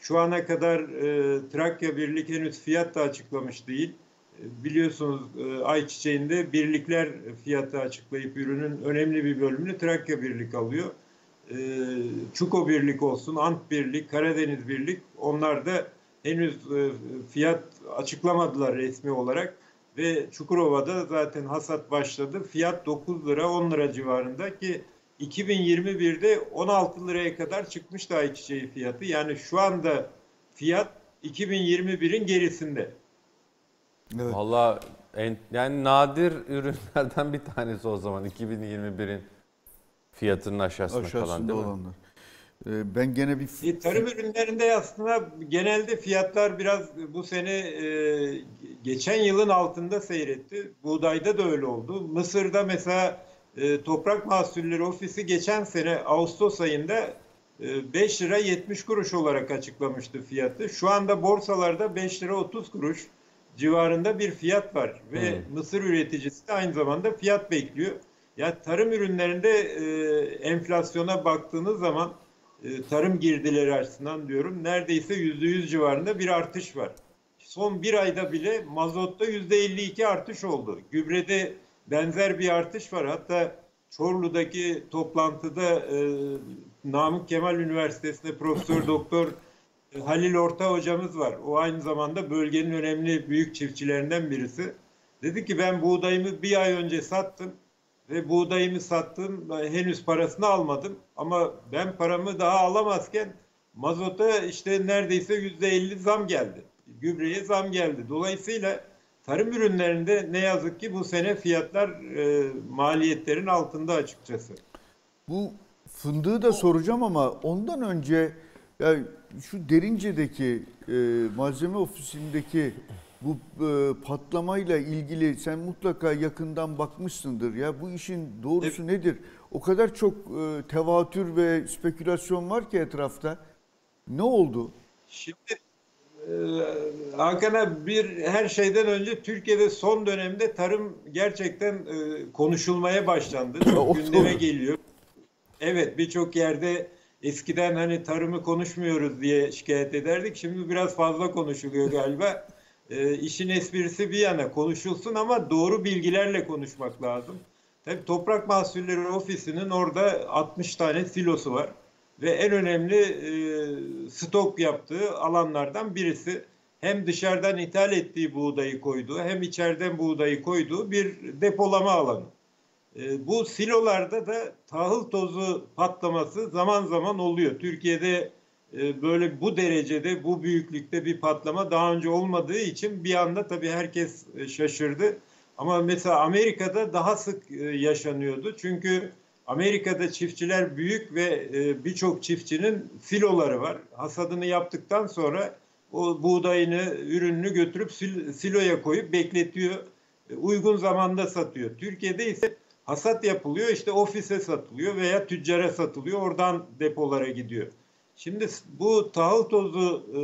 Şu ana kadar e, Trakya Birlik henüz fiyat da açıklamış değil. E, biliyorsunuz e, ayçiçeğinde birlikler fiyatı açıklayıp ürünün önemli bir bölümünü Trakya Birlik alıyor. E, Çuko Birlik olsun, Ant Birlik, Karadeniz Birlik onlar da henüz e, fiyat açıklamadılar resmi olarak ve Çukurova'da zaten hasat başladı. Fiyat 9 lira 10 lira civarında ki 2021'de 16 liraya kadar çıkmıştı ayçiçeği fiyatı. Yani şu anda fiyat 2021'in gerisinde. Evet. Valla yani nadir ürünlerden bir tanesi o zaman 2021'in fiyatının aşağısında, aşağısında kalan değil mi? Olanlar. E, ben gene bir... E, tarım ürünlerinde aslında genelde fiyatlar biraz bu sene e, geçen yılın altında seyretti. Buğdayda da öyle oldu. Mısır'da mesela e, Toprak Mahsulleri Ofisi geçen sene Ağustos ayında 5 lira 70 kuruş olarak açıklamıştı fiyatı. Şu anda borsalarda 5 lira 30 kuruş civarında bir fiyat var ve hmm. mısır üreticisi de aynı zamanda fiyat bekliyor. Ya tarım ürünlerinde e, enflasyona baktığınız zaman e, tarım girdileri açısından diyorum neredeyse yüzde yüz civarında bir artış var. Son bir ayda bile mazotta yüzde 52 artış oldu. Gübrede benzer bir artış var. Hatta Çorlu'daki toplantıda e, Namık Kemal Üniversitesi'nde Profesör Doktor e, Halil Orta hocamız var. O aynı zamanda bölgenin önemli büyük çiftçilerinden birisi. Dedi ki ben buğdayımı bir ay önce sattım ve buğdayımı sattım henüz parasını almadım. Ama ben paramı daha alamazken mazota işte neredeyse yüzde elli zam geldi. Gübreye zam geldi. Dolayısıyla tarım ürünlerinde ne yazık ki bu sene fiyatlar e, maliyetlerin altında açıkçası. Bu fındığı da soracağım ama ondan önce ya şu Derince'deki e, malzeme ofisindeki bu e, patlamayla ilgili sen mutlaka yakından bakmışsındır ya bu işin doğrusu evet. nedir? O kadar çok e, tevatür ve spekülasyon var ki etrafta. Ne oldu? Şimdi e, Hakan'a bir her şeyden önce Türkiye'de son dönemde tarım gerçekten e, konuşulmaya başlandı. Çok gündeme geliyor. Evet birçok yerde eskiden hani tarımı konuşmuyoruz diye şikayet ederdik. Şimdi biraz fazla konuşuluyor galiba. E, işin esprisi bir yana konuşulsun ama doğru bilgilerle konuşmak lazım. Tabii Toprak Mahsulleri Ofisi'nin orada 60 tane silosu var. Ve en önemli e, stok yaptığı alanlardan birisi. Hem dışarıdan ithal ettiği buğdayı koyduğu hem içeriden buğdayı koyduğu bir depolama alanı. E, bu silolarda da tahıl tozu patlaması zaman zaman oluyor. Türkiye'de böyle bu derecede, bu büyüklükte bir patlama daha önce olmadığı için bir anda tabii herkes e, şaşırdı. Ama mesela Amerika'da daha sık e, yaşanıyordu. Çünkü Amerika'da çiftçiler büyük ve birçok çiftçinin siloları var. Hasadını yaptıktan sonra o buğdayını, ürününü götürüp siloya koyup bekletiyor. Uygun zamanda satıyor. Türkiye'de ise hasat yapılıyor, işte ofise satılıyor veya tüccara satılıyor. Oradan depolara gidiyor. Şimdi bu tahıl tozu e,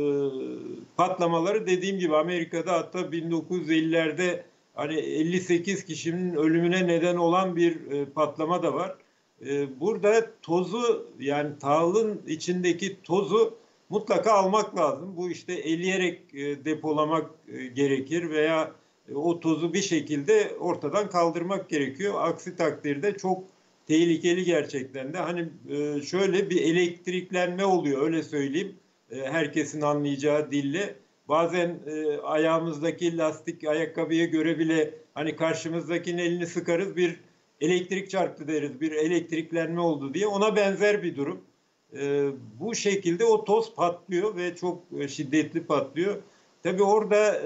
patlamaları dediğim gibi Amerika'da hatta 1950'lerde hani 58 kişinin ölümüne neden olan bir e, patlama da var. E, burada tozu yani tahılın içindeki tozu mutlaka almak lazım. Bu işte eleyerek e, depolamak e, gerekir veya e, o tozu bir şekilde ortadan kaldırmak gerekiyor. Aksi takdirde çok tehlikeli gerçekten de. Hani e, şöyle bir elektriklenme oluyor öyle söyleyeyim. E, herkesin anlayacağı dille. Bazen e, ayağımızdaki lastik ayakkabıya göre bile hani karşımızdakinin elini sıkarız bir elektrik çarptı deriz. Bir elektriklenme oldu diye. Ona benzer bir durum. Bu şekilde o toz patlıyor ve çok şiddetli patlıyor. Tabii orada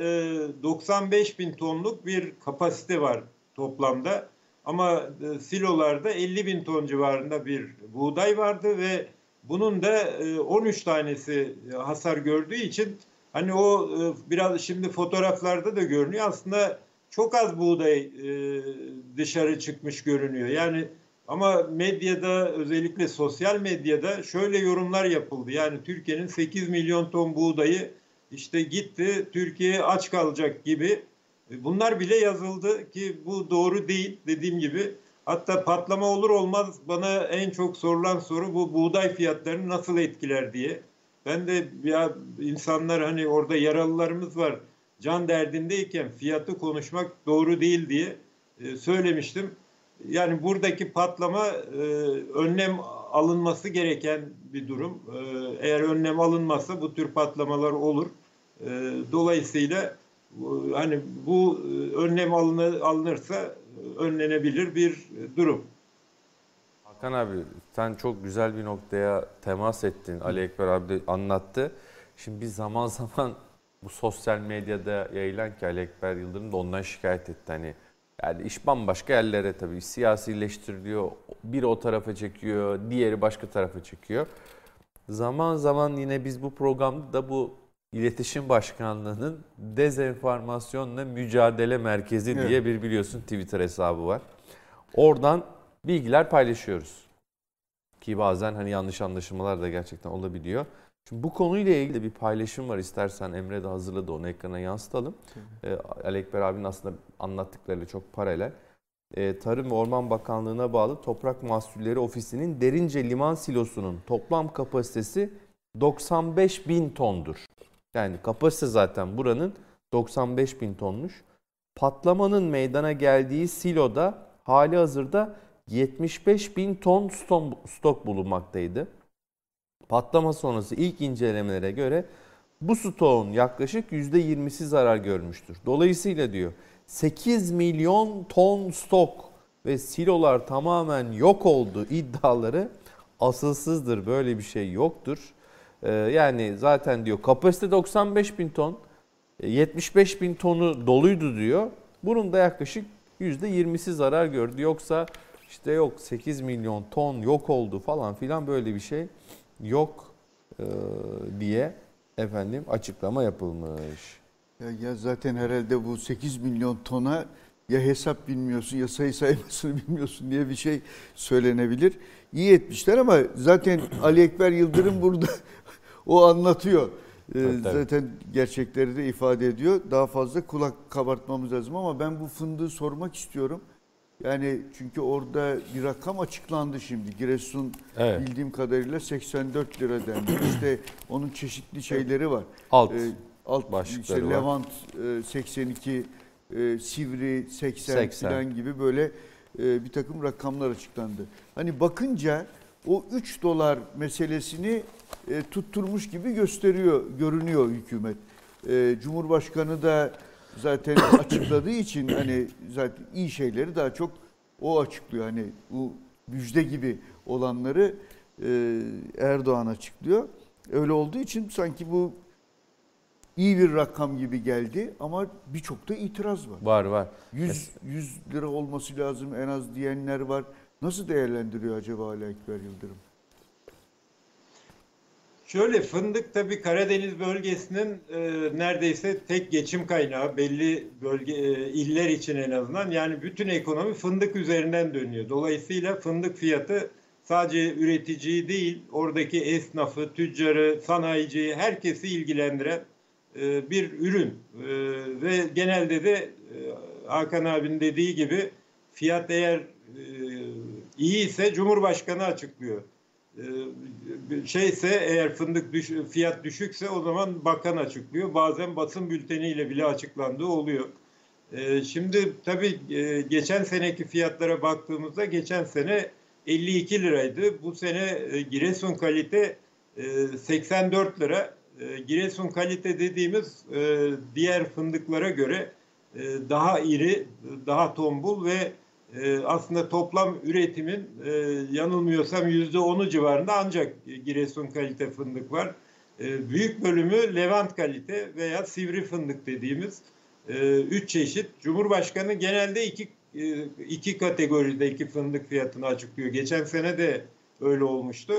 95 bin tonluk bir kapasite var toplamda. Ama e, silolarda 50 bin ton civarında bir buğday vardı ve bunun da 13 e, tanesi e, hasar gördüğü için hani o biraz şimdi fotoğraflarda da görünüyor aslında çok az buğday dışarı çıkmış görünüyor. Yani ama medyada özellikle sosyal medyada şöyle yorumlar yapıldı. Yani Türkiye'nin 8 milyon ton buğdayı işte gitti Türkiye aç kalacak gibi bunlar bile yazıldı ki bu doğru değil dediğim gibi. Hatta patlama olur olmaz bana en çok sorulan soru bu buğday fiyatlarını nasıl etkiler diye. Ben de ya insanlar hani orada yaralılarımız var can derdindeyken fiyatı konuşmak doğru değil diye e, söylemiştim. Yani buradaki patlama e, önlem alınması gereken bir durum. eğer önlem alınmazsa bu tür patlamalar olur. dolayısıyla hani bu e, önlem alınırsa önlenebilir bir durum. Hakan abi sen çok güzel bir noktaya temas ettin. Ali Ekber abi de anlattı. Şimdi biz zaman zaman bu sosyal medyada yayılan ki Ali Ekber Yıldırım da ondan şikayet etti. Hani yani iş bambaşka yerlere tabii siyasileştiriliyor. Biri o tarafa çekiyor, diğeri başka tarafa çekiyor. Zaman zaman yine biz bu programda da bu İletişim Başkanlığı'nın dezenformasyonla mücadele merkezi diye Evet. bir biliyorsun Twitter hesabı var. Oradan bilgiler paylaşıyoruz. Ki bazen hani yanlış anlaşılmalar da gerçekten olabiliyor. Şimdi bu konuyla ilgili bir paylaşım var. İstersen Emre de hazırladı onu ekrana yansıtalım. Ee, Ali Ekber abinin aslında anlattıklarıyla çok paralel. Ee, Tarım ve Orman Bakanlığı'na bağlı Toprak Mahsulleri Ofisi'nin Derince Liman Silosu'nun toplam kapasitesi 95 bin tondur. Yani kapasite zaten buranın 95 bin tonmuş. Patlamanın meydana geldiği siloda hali hazırda 75 bin ton stok, bulunmaktaydı. Patlama sonrası ilk incelemelere göre bu stoğun yaklaşık %20'si zarar görmüştür. Dolayısıyla diyor 8 milyon ton stok ve silolar tamamen yok oldu iddiaları asılsızdır. Böyle bir şey yoktur. Ee, yani zaten diyor kapasite 95 bin ton, e, 75 bin tonu doluydu diyor. Bunun da yaklaşık %20'si zarar gördü. Yoksa işte yok 8 milyon ton yok oldu falan filan böyle bir şey yok e, diye efendim açıklama yapılmış. Ya, ya zaten herhalde bu 8 milyon tona ya hesap bilmiyorsun ya sayı saymasını bilmiyorsun diye bir şey söylenebilir. İyi etmişler ama zaten Ali Ekber Yıldırım burada o anlatıyor. Ee, Tabii, tabii. Zaten gerçekleri de ifade ediyor. Daha fazla kulak kabartmamız lazım ama ben bu fındığı sormak istiyorum. Yani çünkü orada bir rakam açıklandı şimdi. Giresun Evet. bildiğim kadarıyla 84 lira dendi. İşte onun çeşitli şeyleri var. Alt Ee, alt başlıkları işte var. Levant e, 82, e, Sivri 80, 80. falan gibi böyle e, bir takım rakamlar açıklandı. Hani bakınca o 3 dolar meselesini e, tutturmuş gibi gösteriyor, görünüyor hükümet. E, Cumhurbaşkanı da zaten açıkladığı için hani zaten iyi şeyleri daha çok o açıklıyor. Hani bu müjde gibi olanları e, Erdoğan açıklıyor. Öyle olduğu için sanki bu iyi bir rakam gibi geldi ama birçok da itiraz var. var var. 100, 100 lira olması lazım en az diyenler var. Nasıl değerlendiriyor acaba Ali Ekber Yıldırım? Şöyle fındık tabii Karadeniz bölgesinin e, neredeyse tek geçim kaynağı belli bölge e, iller için en azından yani bütün ekonomi fındık üzerinden dönüyor. Dolayısıyla fındık fiyatı sadece üreticiyi değil oradaki esnafı, tüccarı, sanayiciyi herkesi ilgilendiren e, bir ürün E, ve genelde de e, Hakan abinin dediği gibi fiyat eğer e, iyi ise Cumhurbaşkanı açıklıyor. Şeyse eğer fındık düş, fiyat düşükse o zaman bakan açıklıyor. Bazen basın bülteniyle bile açıklandığı oluyor. Ee, şimdi tabii e, geçen seneki fiyatlara baktığımızda geçen sene 52 liraydı. Bu sene e, Giresun kalite e, 84 lira. E, Giresun kalite dediğimiz e, diğer fındıklara göre e, daha iri, daha tombul ve e, aslında toplam üretimin e, yanılmıyorsam yüzde onu civarında ancak Giresun kalite fındık var. E, büyük bölümü Levant kalite veya sivri fındık dediğimiz e, üç çeşit. Cumhurbaşkanı genelde iki e, iki kategorideki fındık fiyatını açıklıyor. Geçen sene de öyle olmuştu.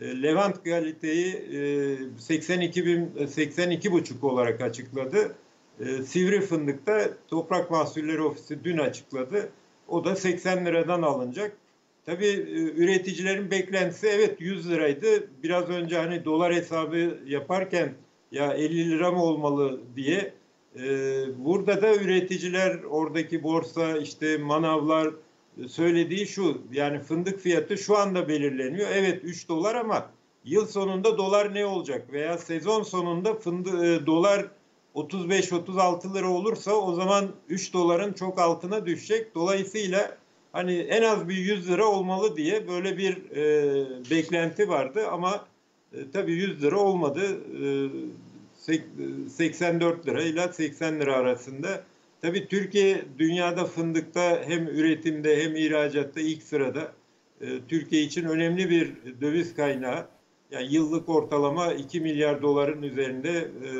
Levant kaliteyi e, 82 bin 82 buçuk olarak açıkladı. Sivri fındıkta Toprak Mahsulleri Ofisi dün açıkladı. O da 80 liradan alınacak. Tabii e, üreticilerin beklentisi evet 100 liraydı. Biraz önce hani dolar hesabı yaparken ya 50 lira mı olmalı diye. e, burada da üreticiler oradaki borsa işte manavlar e, söylediği şu yani fındık fiyatı şu anda belirleniyor. Evet 3 dolar ama yıl sonunda dolar ne olacak veya sezon sonunda fındık e, dolar 35-36 lira olursa o zaman 3 doların çok altına düşecek. Dolayısıyla hani en az bir 100 lira olmalı diye böyle bir e, beklenti vardı ama e, tabii 100 lira olmadı. E, sek- 84 lira ile 80 lira arasında. Tabii Türkiye dünyada fındıkta hem üretimde hem ihracatta ilk sırada. E, Türkiye için önemli bir döviz kaynağı. Yani yıllık ortalama 2 milyar doların üzerinde e,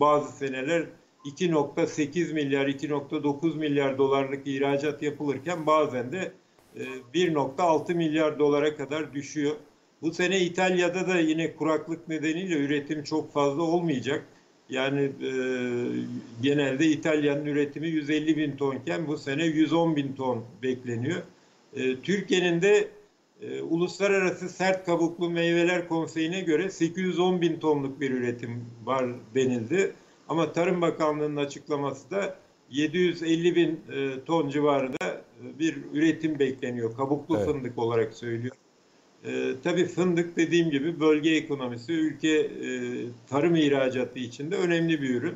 bazı seneler 2.8 milyar, 2.9 milyar dolarlık ihracat yapılırken bazen de e, 1.6 milyar dolara kadar düşüyor. Bu sene İtalya'da da yine kuraklık nedeniyle üretim çok fazla olmayacak. Yani e, genelde İtalya'nın üretimi 150 bin tonken bu sene 110 bin ton bekleniyor. E, Türkiye'nin de e, Uluslararası Sert Kabuklu Meyveler Konseyi'ne göre 810 bin tonluk bir üretim var denildi. Ama Tarım Bakanlığı'nın açıklaması da 750 bin e, ton civarında e, bir üretim bekleniyor. Kabuklu Evet. fındık olarak söylüyor. E, tabii fındık dediğim gibi bölge ekonomisi, ülke e, tarım ihracatı için de önemli bir ürün.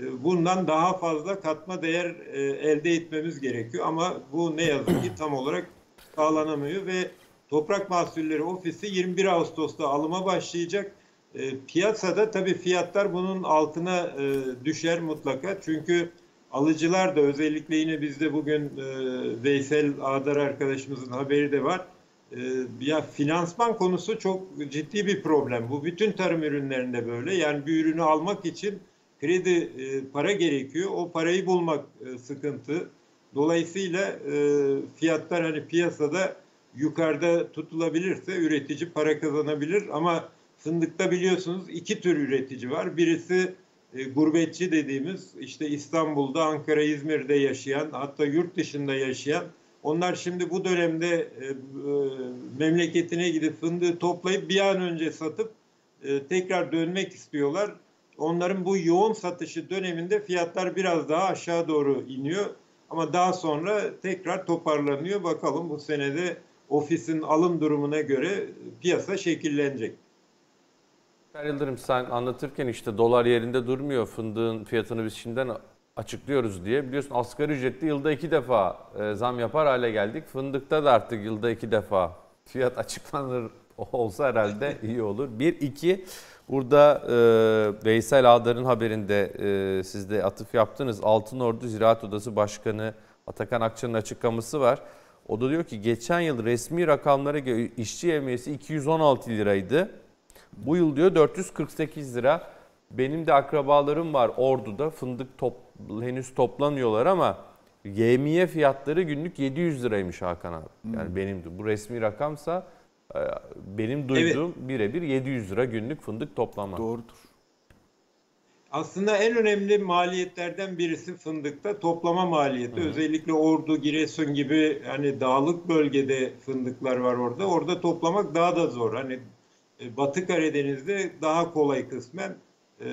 E, bundan daha fazla katma değer e, elde etmemiz gerekiyor ama bu ne yazık ki tam olarak sağlanamıyor ve Toprak Mahsulleri Ofisi 21 Ağustos'ta alıma başlayacak. E, piyasada tabii fiyatlar bunun altına e, düşer mutlaka çünkü alıcılar da özellikle yine bizde bugün e, Veysel Ağdar arkadaşımızın haberi de var. E, ya finansman konusu çok ciddi bir problem. Bu bütün tarım ürünlerinde böyle. Yani bir ürünü almak için kredi e, para gerekiyor. O parayı bulmak e, sıkıntı. Dolayısıyla e, fiyatlar hani piyasada yukarıda tutulabilirse üretici para kazanabilir ama fındıkta biliyorsunuz iki tür üretici var. Birisi e, gurbetçi dediğimiz işte İstanbul'da, Ankara, İzmir'de yaşayan hatta yurt dışında yaşayan onlar şimdi bu dönemde e, e, memleketine gidip fındığı toplayıp bir an önce satıp e, tekrar dönmek istiyorlar. Onların bu yoğun satışı döneminde fiyatlar biraz daha aşağı doğru iniyor. Ama daha sonra tekrar toparlanıyor. Bakalım bu senede ofisin alım durumuna göre piyasa şekillenecek. Her Yıldırım sen anlatırken işte dolar yerinde durmuyor. Fındığın fiyatını biz şimdiden açıklıyoruz diye. Biliyorsun asgari ücretli yılda iki defa e, zam yapar hale geldik. Fındıkta da artık yılda iki defa fiyat açıklanır olsa herhalde iyi olur. Bir, iki, burada e, Veysel Ağdar'ın haberinde e, siz de atıf yaptınız. Altınordu Ziraat Odası Başkanı Atakan Akça'nın açıklaması var. O da diyor ki geçen yıl resmi rakamlara göre işçi yevmiyesi 216 liraydı. Bu yıl diyor 448 lira. Benim de akrabalarım var Ordu'da. Fındık top, henüz toplamıyorlar ama yemiye fiyatları günlük 700 liraymış Hakan abi. Yani benim de bu resmi rakamsa e, benim duyduğum birebir 700 lira günlük fındık toplama. Doğrudur. Aslında en önemli maliyetlerden birisi fındıkta toplama maliyeti. Özellikle Ordu, Giresun gibi hani dağlık bölgede fındıklar var orada. Orada toplamak daha da zor. Hani e, Batı Karadeniz'de daha kolay kısmen. E,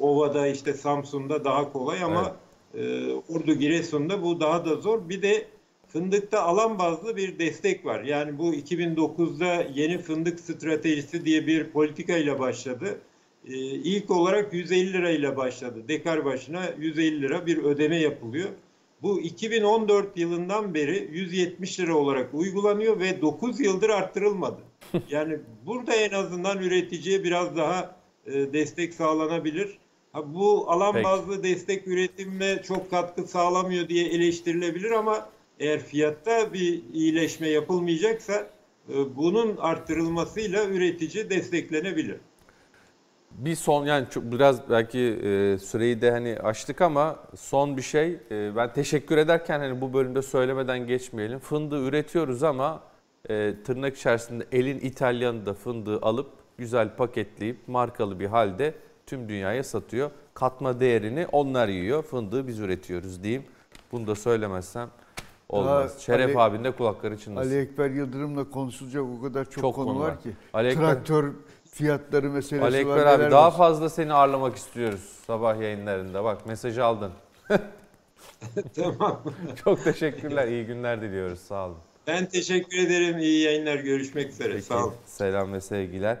Ova'da işte Samsun'da daha kolay ama e, Ordu, Giresun'da bu daha da zor. Bir de fındıkta alan bazlı bir destek var. Yani bu 2009'da yeni fındık stratejisi diye bir politika ile başladı. Ee, ilk olarak 150 lirayla başladı. Dekar başına 150 lira bir ödeme yapılıyor. Bu 2014 yılından beri 170 lira olarak uygulanıyor ve 9 yıldır arttırılmadı. Yani burada en azından üreticiye biraz daha e, destek sağlanabilir. Ha, bu alan Peki. bazlı destek üretimine çok katkı sağlamıyor diye eleştirilebilir ama eğer fiyatta bir iyileşme yapılmayacaksa e, bunun arttırılmasıyla üretici desteklenebilir. Bir son yani çok, biraz belki e, süreyi de hani açtık ama son bir şey e, ben teşekkür ederken hani bu bölümde söylemeden geçmeyelim. Fındığı üretiyoruz ama e, tırnak içerisinde elin İtalyanı da fındığı alıp güzel paketleyip markalı bir halde tüm dünyaya satıyor. Katma değerini onlar yiyor. Fındığı biz üretiyoruz diyeyim. Bunu da söylemezsem olmaz. Daha Şeref Ali- abinin de kulakları çınlasın. Ali Ekber Yıldırım'la konuşulacak o kadar çok, Çok konu, konu var var. ki. Ali Ekber- Traktör fiyatları meselesi Ali var. Ekber abi neler daha var. fazla seni ağırlamak istiyoruz sabah yayınlarında. Bak mesajı aldın. tamam. Çok teşekkürler. İyi günler diliyoruz. Sağ olun. Ben teşekkür ederim. İyi yayınlar. Görüşmek üzere. Peki, Sağ olun. Selam ve sevgiler.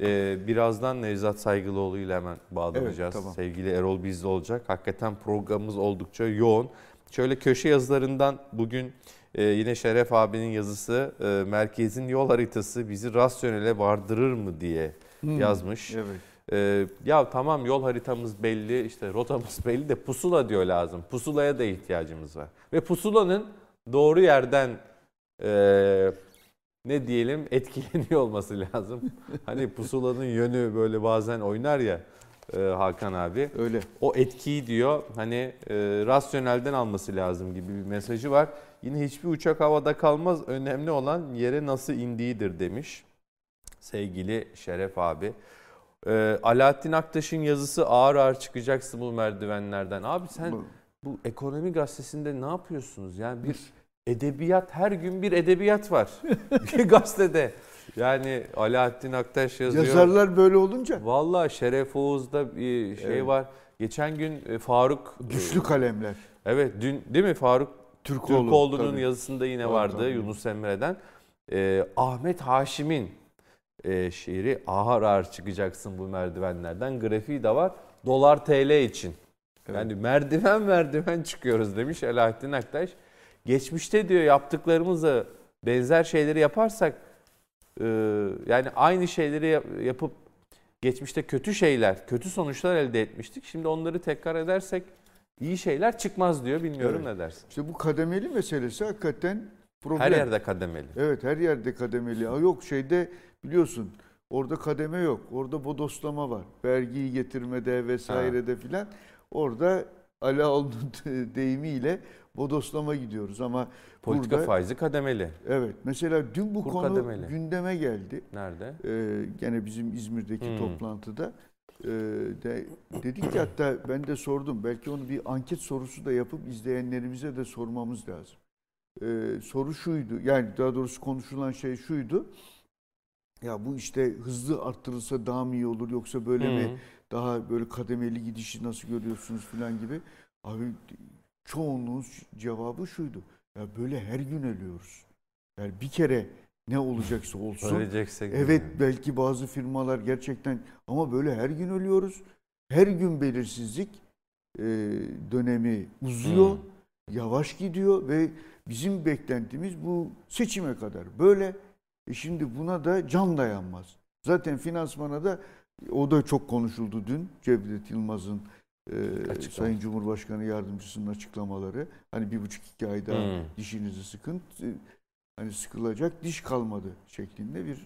Ee, birazdan Nevzat Saygılıoğlu ile hemen bağlanacağız. Evet, tamam. Sevgili Erol bizde olacak. Hakikaten programımız oldukça yoğun. Şöyle köşe yazılarından bugün e, yine Şeref abinin yazısı e, merkezin yol haritası bizi rasyonele vardırır mı diye yazmış. Evet. Ee, ya tamam yol haritamız belli, işte rotamız belli de pusula diyor lazım. Pusulaya da ihtiyacımız var. Ve pusulanın doğru yerden eee, ne diyelim etkileniyor olması lazım. hani pusulanın yönü böyle bazen oynar ya e, Hakan abi. Öyle. O etkiyi diyor hani e, rasyonelden alması lazım gibi bir mesajı var. Yine hiçbir uçak havada kalmaz. Önemli olan yere nasıl indiğidir demiş. sevgili Şeref abi. Ee, Alaaddin Aktaş'ın yazısı ağır ağır çıkacaksın bu merdivenlerden. Abi sen Bu- bu ekonomi gazetesinde ne yapıyorsunuz? Yani bir edebiyat her gün bir edebiyat var gazetede. Yani Alaaddin Aktaş yazıyor. Yazarlar böyle olunca Vallahi Şeref Oğuz'da bir şey Evet. var. Geçen gün e, Faruk güçlü kalemler. Evet dün değil mi Faruk Türkoğlu. Türkoğlu'nun tabii. yazısında yine Tabii, vardı tabii. Yunus Emre'den. Ee, Ahmet Haşim'in e, şiiri ağır ağır çıkacaksın bu merdivenlerden. Grafiği de var. Dolar TL için. Yani merdiven merdiven çıkıyoruz demiş Alaaddin Aktaş. Geçmişte diyor yaptıklarımızla benzer şeyleri yaparsak e, yani aynı şeyleri yap- yapıp geçmişte kötü şeyler, kötü sonuçlar elde etmiştik. Şimdi onları tekrar edersek iyi şeyler çıkmaz diyor. Bilmiyorum Evet. ne dersin? İşte bu kademeli meselesi hakikaten problem. Her yerde kademeli. Evet her yerde kademeli. Ha, yok şeyde biliyorsun orada kademe yok. Orada bodoslama var. Vergiyi getirmede vesairede filan. Orada Alaoğlu'nun deyimiyle bodoslama gidiyoruz ama Politika burada faizi kademeli. evet mesela dün bu Kur konu kademeli. gündeme geldi. Nerede? Ee, gene bizim İzmir'deki Hmm. toplantıda de, dedik ki hatta ben de sordum belki onu bir anket sorusu da yapıp izleyenlerimize de sormamız lazım. Ee, soru şuydu yani daha doğrusu konuşulan şey şuydu. Ya bu işte hızlı arttırılsa daha mı iyi olur yoksa böyle mi Hı. daha böyle kademeli gidişi nasıl görüyorsunuz falan gibi. Abi çoğunluğun cevabı şuydu. Ya böyle her gün ölüyoruz. Yani bir kere ne olacaksa olsun. Öleceksek. Evet belki bazı firmalar gerçekten ama böyle her gün ölüyoruz. Her gün belirsizlik e, dönemi uzuyor, Hmm. yavaş gidiyor ve bizim beklentimiz bu seçime kadar. Böyle e şimdi buna da can dayanmaz. Zaten finansmana da o da çok konuşuldu dün Cevdet Yılmaz'ın e, Açıklama. Sayın Cumhurbaşkanı Yardımcısının açıklamaları. Hani bir buçuk iki ay daha Hmm. dişinizi sıkın. Hani sıkılacak diş kalmadı şeklinde bir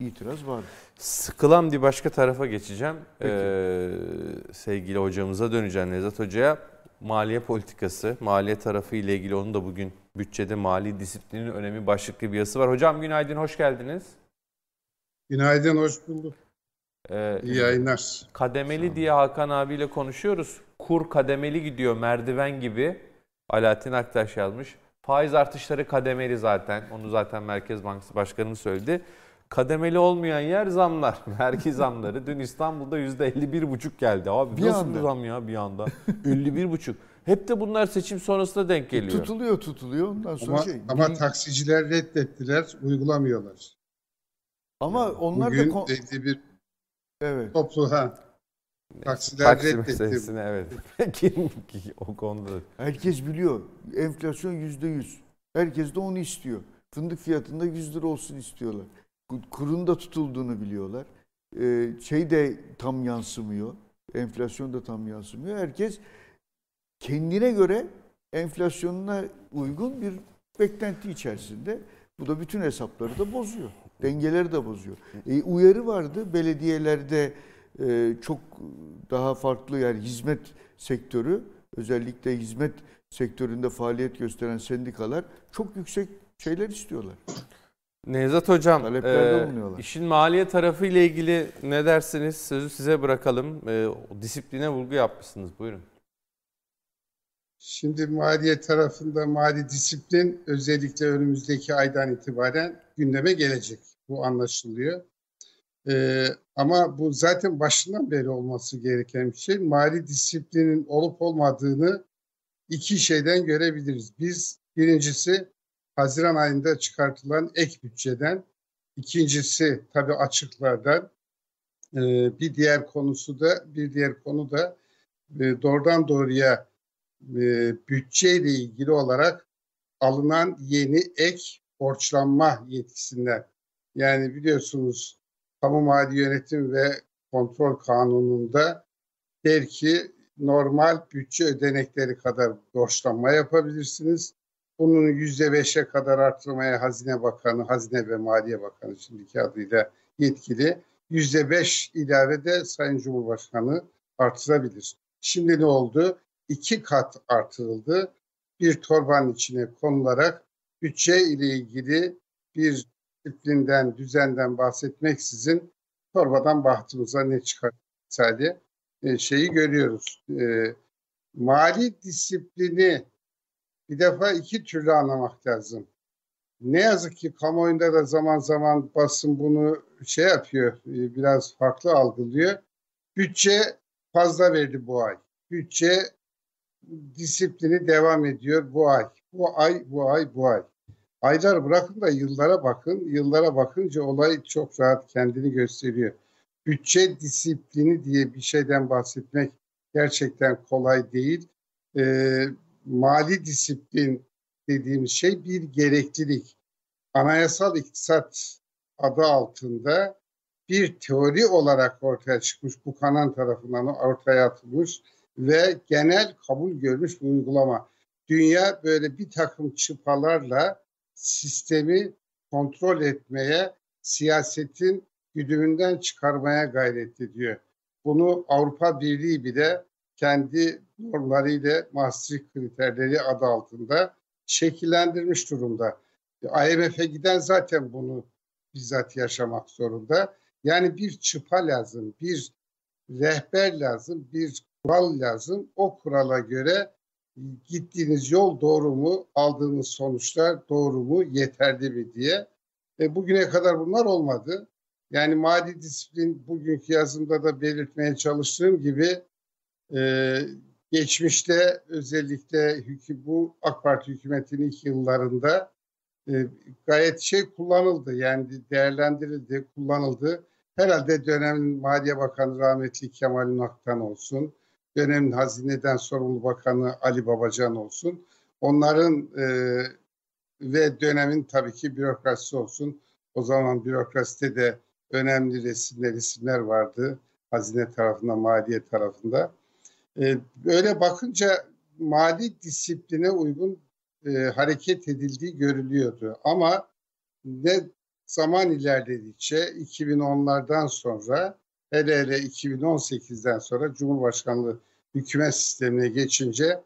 itiraz var. Sıkılan bir başka tarafa geçeceğim. Peki. Ee, sevgili hocamıza döneceğim Nevzat Hoca'ya. Maliye politikası, maliye tarafı ile ilgili onun da bugün bütçede mali disiplinin önemi başlıklı bir yazısı var. Hocam günaydın, hoş geldiniz. Günaydın, hoş bulduk. Ee, İyi yayınlar. Kademeli diye Hakan abiyle konuşuyoruz. Kur kademeli gidiyor merdiven gibi. Alaaddin Aktaş yazmış. Faiz artışları kademeli zaten. Onu zaten Merkez Bankası Başkanı söyledi. Kademeli olmayan yer zamlar. Vergi zamları. Dün İstanbul'da %51,5 geldi. Abi Bir nasıl anda. bir zam ya bir anda? 51,5. Hep de bunlar seçim sonrasında denk geliyor. Tutuluyor tutuluyor ondan sonra Ama, şey. ama bil- taksiciler reddettiler, uygulamıyorlar. ama onlar da Bugün kon- belli bir evet. toplu ha. Taksiler Taksi reddetti. meselesine evet. Kim o konuda. Herkes biliyor. Enflasyon yüzde yüz. Herkes de onu istiyor. Fındık fiyatında 100 lira olsun istiyorlar. Ku- Kurun da tutulduğunu biliyorlar. Ee, şey de tam yansımıyor. Enflasyon da tam yansımıyor. Herkes kendine göre enflasyonuna uygun bir beklenti içerisinde. Bu da bütün hesapları da bozuyor. Dengeleri de bozuyor. E, uyarı vardı. Belediyelerde e, çok daha farklı yani hizmet sektörü özellikle hizmet sektöründe faaliyet gösteren sendikalar çok yüksek şeyler istiyorlar. Nevzat Hocam, e, bulunuyorlar. işin maliye tarafı ile ilgili ne dersiniz? Sözü size bırakalım. E, disipline vurgu yapmışsınız. Buyurun. Şimdi maliye tarafında mali disiplin özellikle önümüzdeki aydan itibaren gündeme gelecek. Bu anlaşılıyor. Ee, ama bu zaten başından beri olması gereken bir şey. Mali disiplinin olup olmadığını iki şeyden görebiliriz. Biz birincisi Haziran ayında çıkartılan ek bütçeden, ikincisi tabii açıklardan, Ee, bir diğer konusu da bir diğer konu da e, doğrudan doğruya e, bütçeyle ilgili olarak alınan yeni ek borçlanma yetkisinden. Yani biliyorsunuz kamu mali yönetim ve kontrol kanununda der ki normal bütçe ödenekleri kadar borçlanma yapabilirsiniz. Bunun yüzde beşe kadar artırmaya Hazine Bakanı, Hazine ve Maliye Bakanı şimdiki adıyla yetkili. Yüzde beş ilave de Sayın Cumhurbaşkanı artırabilir. Şimdi ne oldu? iki kat artırıldı. Bir torbanın içine konularak bütçe ile ilgili bir disiplinden, düzenden bahsetmeksizin torbadan bahtımıza ne çıkar sadece şeyi görüyoruz. E, mali disiplini bir defa iki türlü anlamak lazım. Ne yazık ki kamuoyunda da zaman zaman basın bunu şey yapıyor, e, biraz farklı algılıyor. Bütçe fazla verdi bu ay. Bütçe disiplini devam ediyor bu ay. Bu ay, bu ay, bu ay. Aylar bırakın da yıllara bakın. Yıllara bakınca olay çok rahat kendini gösteriyor. Bütçe disiplini diye bir şeyden bahsetmek gerçekten kolay değil. Ee, mali disiplin dediğimiz şey bir gereklilik. Anayasal iktisat adı altında bir teori olarak ortaya çıkmış, bu kanan tarafından ortaya atılmış ve genel kabul görmüş bir uygulama. Dünya böyle bir takım çıpalarla sistemi kontrol etmeye, siyasetin güdümünden çıkarmaya gayret ediyor. Bunu Avrupa Birliği bile kendi normlarıyla Maastricht kriterleri adı altında şekillendirmiş durumda. IMF'e giden zaten bunu bizzat yaşamak zorunda. Yani bir çıpa lazım, bir rehber lazım, bir kural lazım. O kurala göre gittiğiniz yol doğru mu, aldığınız sonuçlar doğru mu, yeterli mi diye. E, bugüne kadar bunlar olmadı. Yani mali disiplin bugünkü yazımda da belirtmeye çalıştığım gibi e, geçmişte özellikle hükü, bu AK Parti hükümetinin ilk yıllarında e, gayet şey kullanıldı. Yani değerlendirildi, kullanıldı. Herhalde dönemin Maliye Bakanı rahmetli Kemal Naktan olsun, dönemin hazineden sorumlu bakanı Ali Babacan olsun. Onların e, ve dönemin tabii ki bürokrasisi olsun. O zaman bürokraside de önemli resimler, isimler vardı. Hazine tarafında, maliye tarafında. E, böyle bakınca mali disipline uygun e, hareket edildiği görülüyordu. Ama ne zaman ilerledikçe 2010'lardan sonra hele hele 2018'den sonra Cumhurbaşkanlığı hükümet sistemine geçince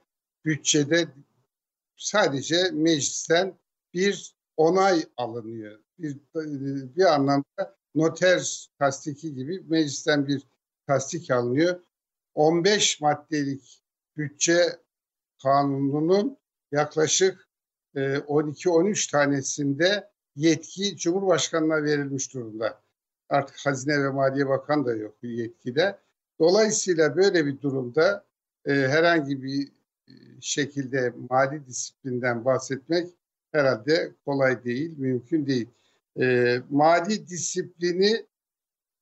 bütçede sadece meclisten bir onay alınıyor. Bir, bir anlamda noter tasdiki gibi meclisten bir tasdik alınıyor. 15 maddelik bütçe kanununun yaklaşık 12-13 e, tanesinde yetki Cumhurbaşkanı'na verilmiş durumda. Artık Hazine ve Maliye Bakan da yok yetkide. Dolayısıyla böyle bir durumda e, herhangi bir e, şekilde mali disiplinden bahsetmek herhalde kolay değil, mümkün değil. E, mali disiplini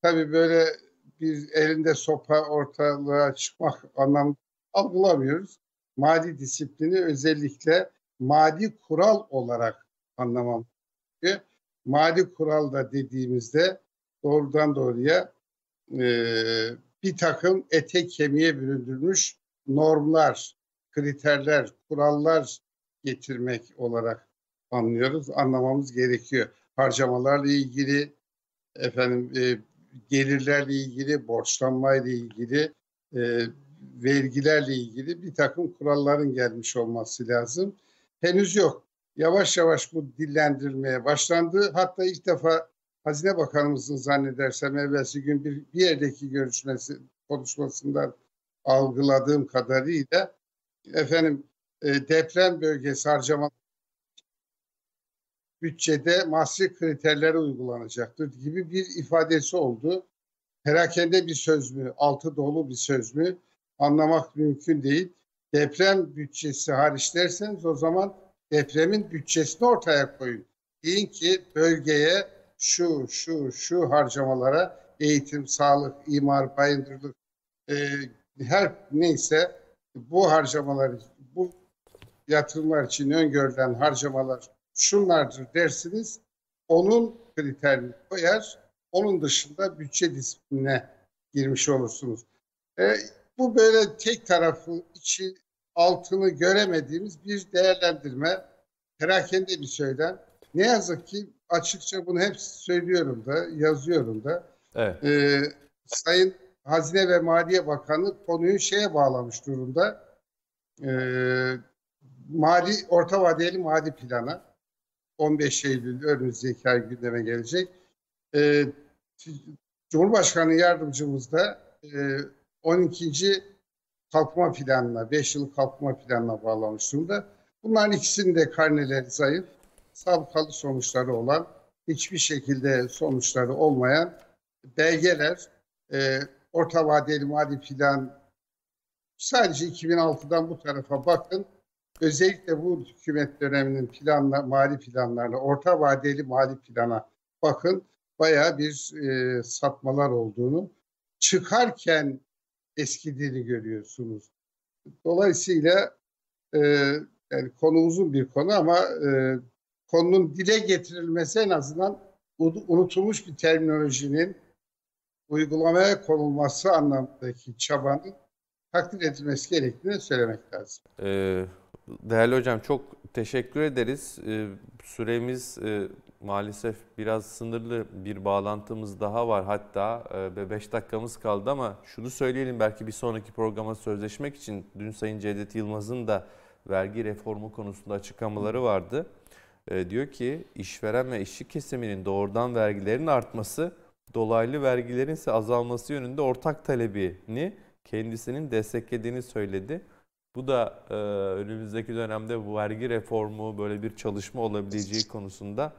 tabii böyle bir elinde sopa ortalığa çıkmak anlamında algılamıyoruz. Mali disiplini özellikle mali kural olarak anlamam. Mali kural da dediğimizde doğrudan doğruya e, bir takım ete kemiğe büründürmüş normlar, kriterler, kurallar getirmek olarak anlıyoruz, anlamamız gerekiyor. Harcamalarla ilgili, efendim e, gelirlerle ilgili, borçlanmayla ilgili, e, vergilerle ilgili bir takım kuralların gelmiş olması lazım. Henüz yok. Yavaş yavaş bu dillendirilmeye başlandı. Hatta ilk defa Hazine Bakanımızın zannedersem evvelsi gün bir, bir yerdeki görüşmesi konuşmasından algıladığım kadarıyla efendim e, deprem bölgesi harcama bütçede mahsi kriterleri uygulanacaktır gibi bir ifadesi oldu. Perakende bir söz mü, altı dolu bir söz mü anlamak mümkün değil. Deprem bütçesi hariç derseniz o zaman depremin bütçesini ortaya koyun. Deyin ki bölgeye şu, şu, şu harcamalara eğitim, sağlık, imar, bayındırlık e, her neyse bu harcamalar, bu yatırımlar için öngörülen harcamalar şunlardır dersiniz. Onun kriterini koyar. Onun dışında bütçe disiplinine girmiş olursunuz. E, bu böyle tek tarafı içi altını göremediğimiz bir değerlendirme. Perakende bir söylem. Ne yazık ki açıkça bunu hep söylüyorum da, yazıyorum da. Evet. E, Sayın Hazine ve Maliye Bakanı konuyu şeye bağlamış durumda. E, mali orta vadeli mali plana. 15 Eylül önümüzdeki ay gündeme gelecek. E, Cumhurbaşkanı yardımcımız da e, 12. kalkma planına, 5 yıllık kalkma planına bağlamış durumda. Bunların ikisinin de karneleri zayıf, sabıkalı sonuçları olan, hiçbir şekilde sonuçları olmayan belgeler, e, orta vadeli mali plan sadece 2006'dan bu tarafa bakın. Özellikle bu hükümet döneminin planla, mali planlarına, orta vadeli mali plana bakın. Bayağı bir e, satmalar olduğunu, çıkarken eskidiğini görüyorsunuz. Dolayısıyla e, yani konu uzun bir konu ama e, konunun dile getirilmesi en azından unutulmuş bir terminolojinin uygulamaya konulması anlamındaki çabanın takdir edilmesi gerektiğini söylemek lazım. Ee, değerli hocam çok teşekkür ederiz. Ee, süremiz e, maalesef biraz sınırlı bir bağlantımız daha var. Hatta 5 e, dakikamız kaldı ama şunu söyleyelim belki bir sonraki programa sözleşmek için dün Sayın Cevdet Yılmaz'ın da vergi reformu konusunda açıklamaları vardı. E, diyor ki işveren ve işçi kesiminin doğrudan vergilerin artması dolaylı vergilerin ise azalması yönünde ortak talebini kendisinin desteklediğini söyledi. Bu da e, önümüzdeki dönemde bu vergi reformu böyle bir çalışma olabileceği konusunda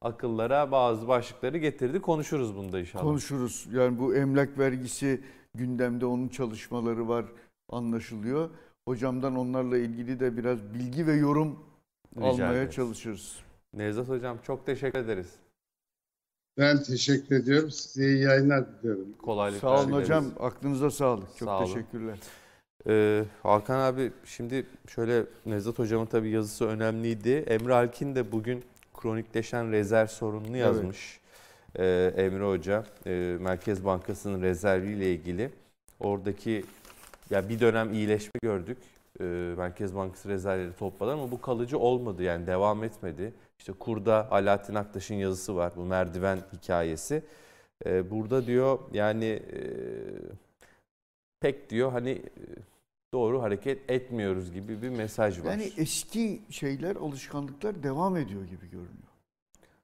akıllara bazı başlıkları getirdi. Konuşuruz bunda inşallah. Konuşuruz. Yani bu emlak vergisi gündemde onun çalışmaları var anlaşılıyor. Hocamdan onlarla ilgili de biraz bilgi ve yorum Rica almaya ederiz. çalışırız. Nevzat Hocam çok teşekkür ederiz. Ben teşekkür ediyorum. Size iyi yayınlar diliyorum. Kolaylıklar Sağ olun dileriz. hocam. Aklınıza sağlık. Çok Sağ teşekkürler. Ee, Hakan abi şimdi şöyle Nevzat Hocam'ın tabii yazısı önemliydi. Emre Alkin de bugün kronikleşen rezerv sorununu yazmış. Evet. Ee, Emre Hoca e, Merkez Bankası'nın rezerviyle ilgili. Oradaki ya bir dönem iyileşme gördük. Ee, Merkez Bankası rezervleri topladı ama bu kalıcı olmadı yani devam etmedi. İşte kurda Alaaddin Aktaş'ın yazısı var bu merdiven hikayesi. Ee, burada diyor yani e, pek diyor hani e, doğru hareket etmiyoruz gibi bir mesaj var. Yani eski şeyler, alışkanlıklar devam ediyor gibi görünüyor.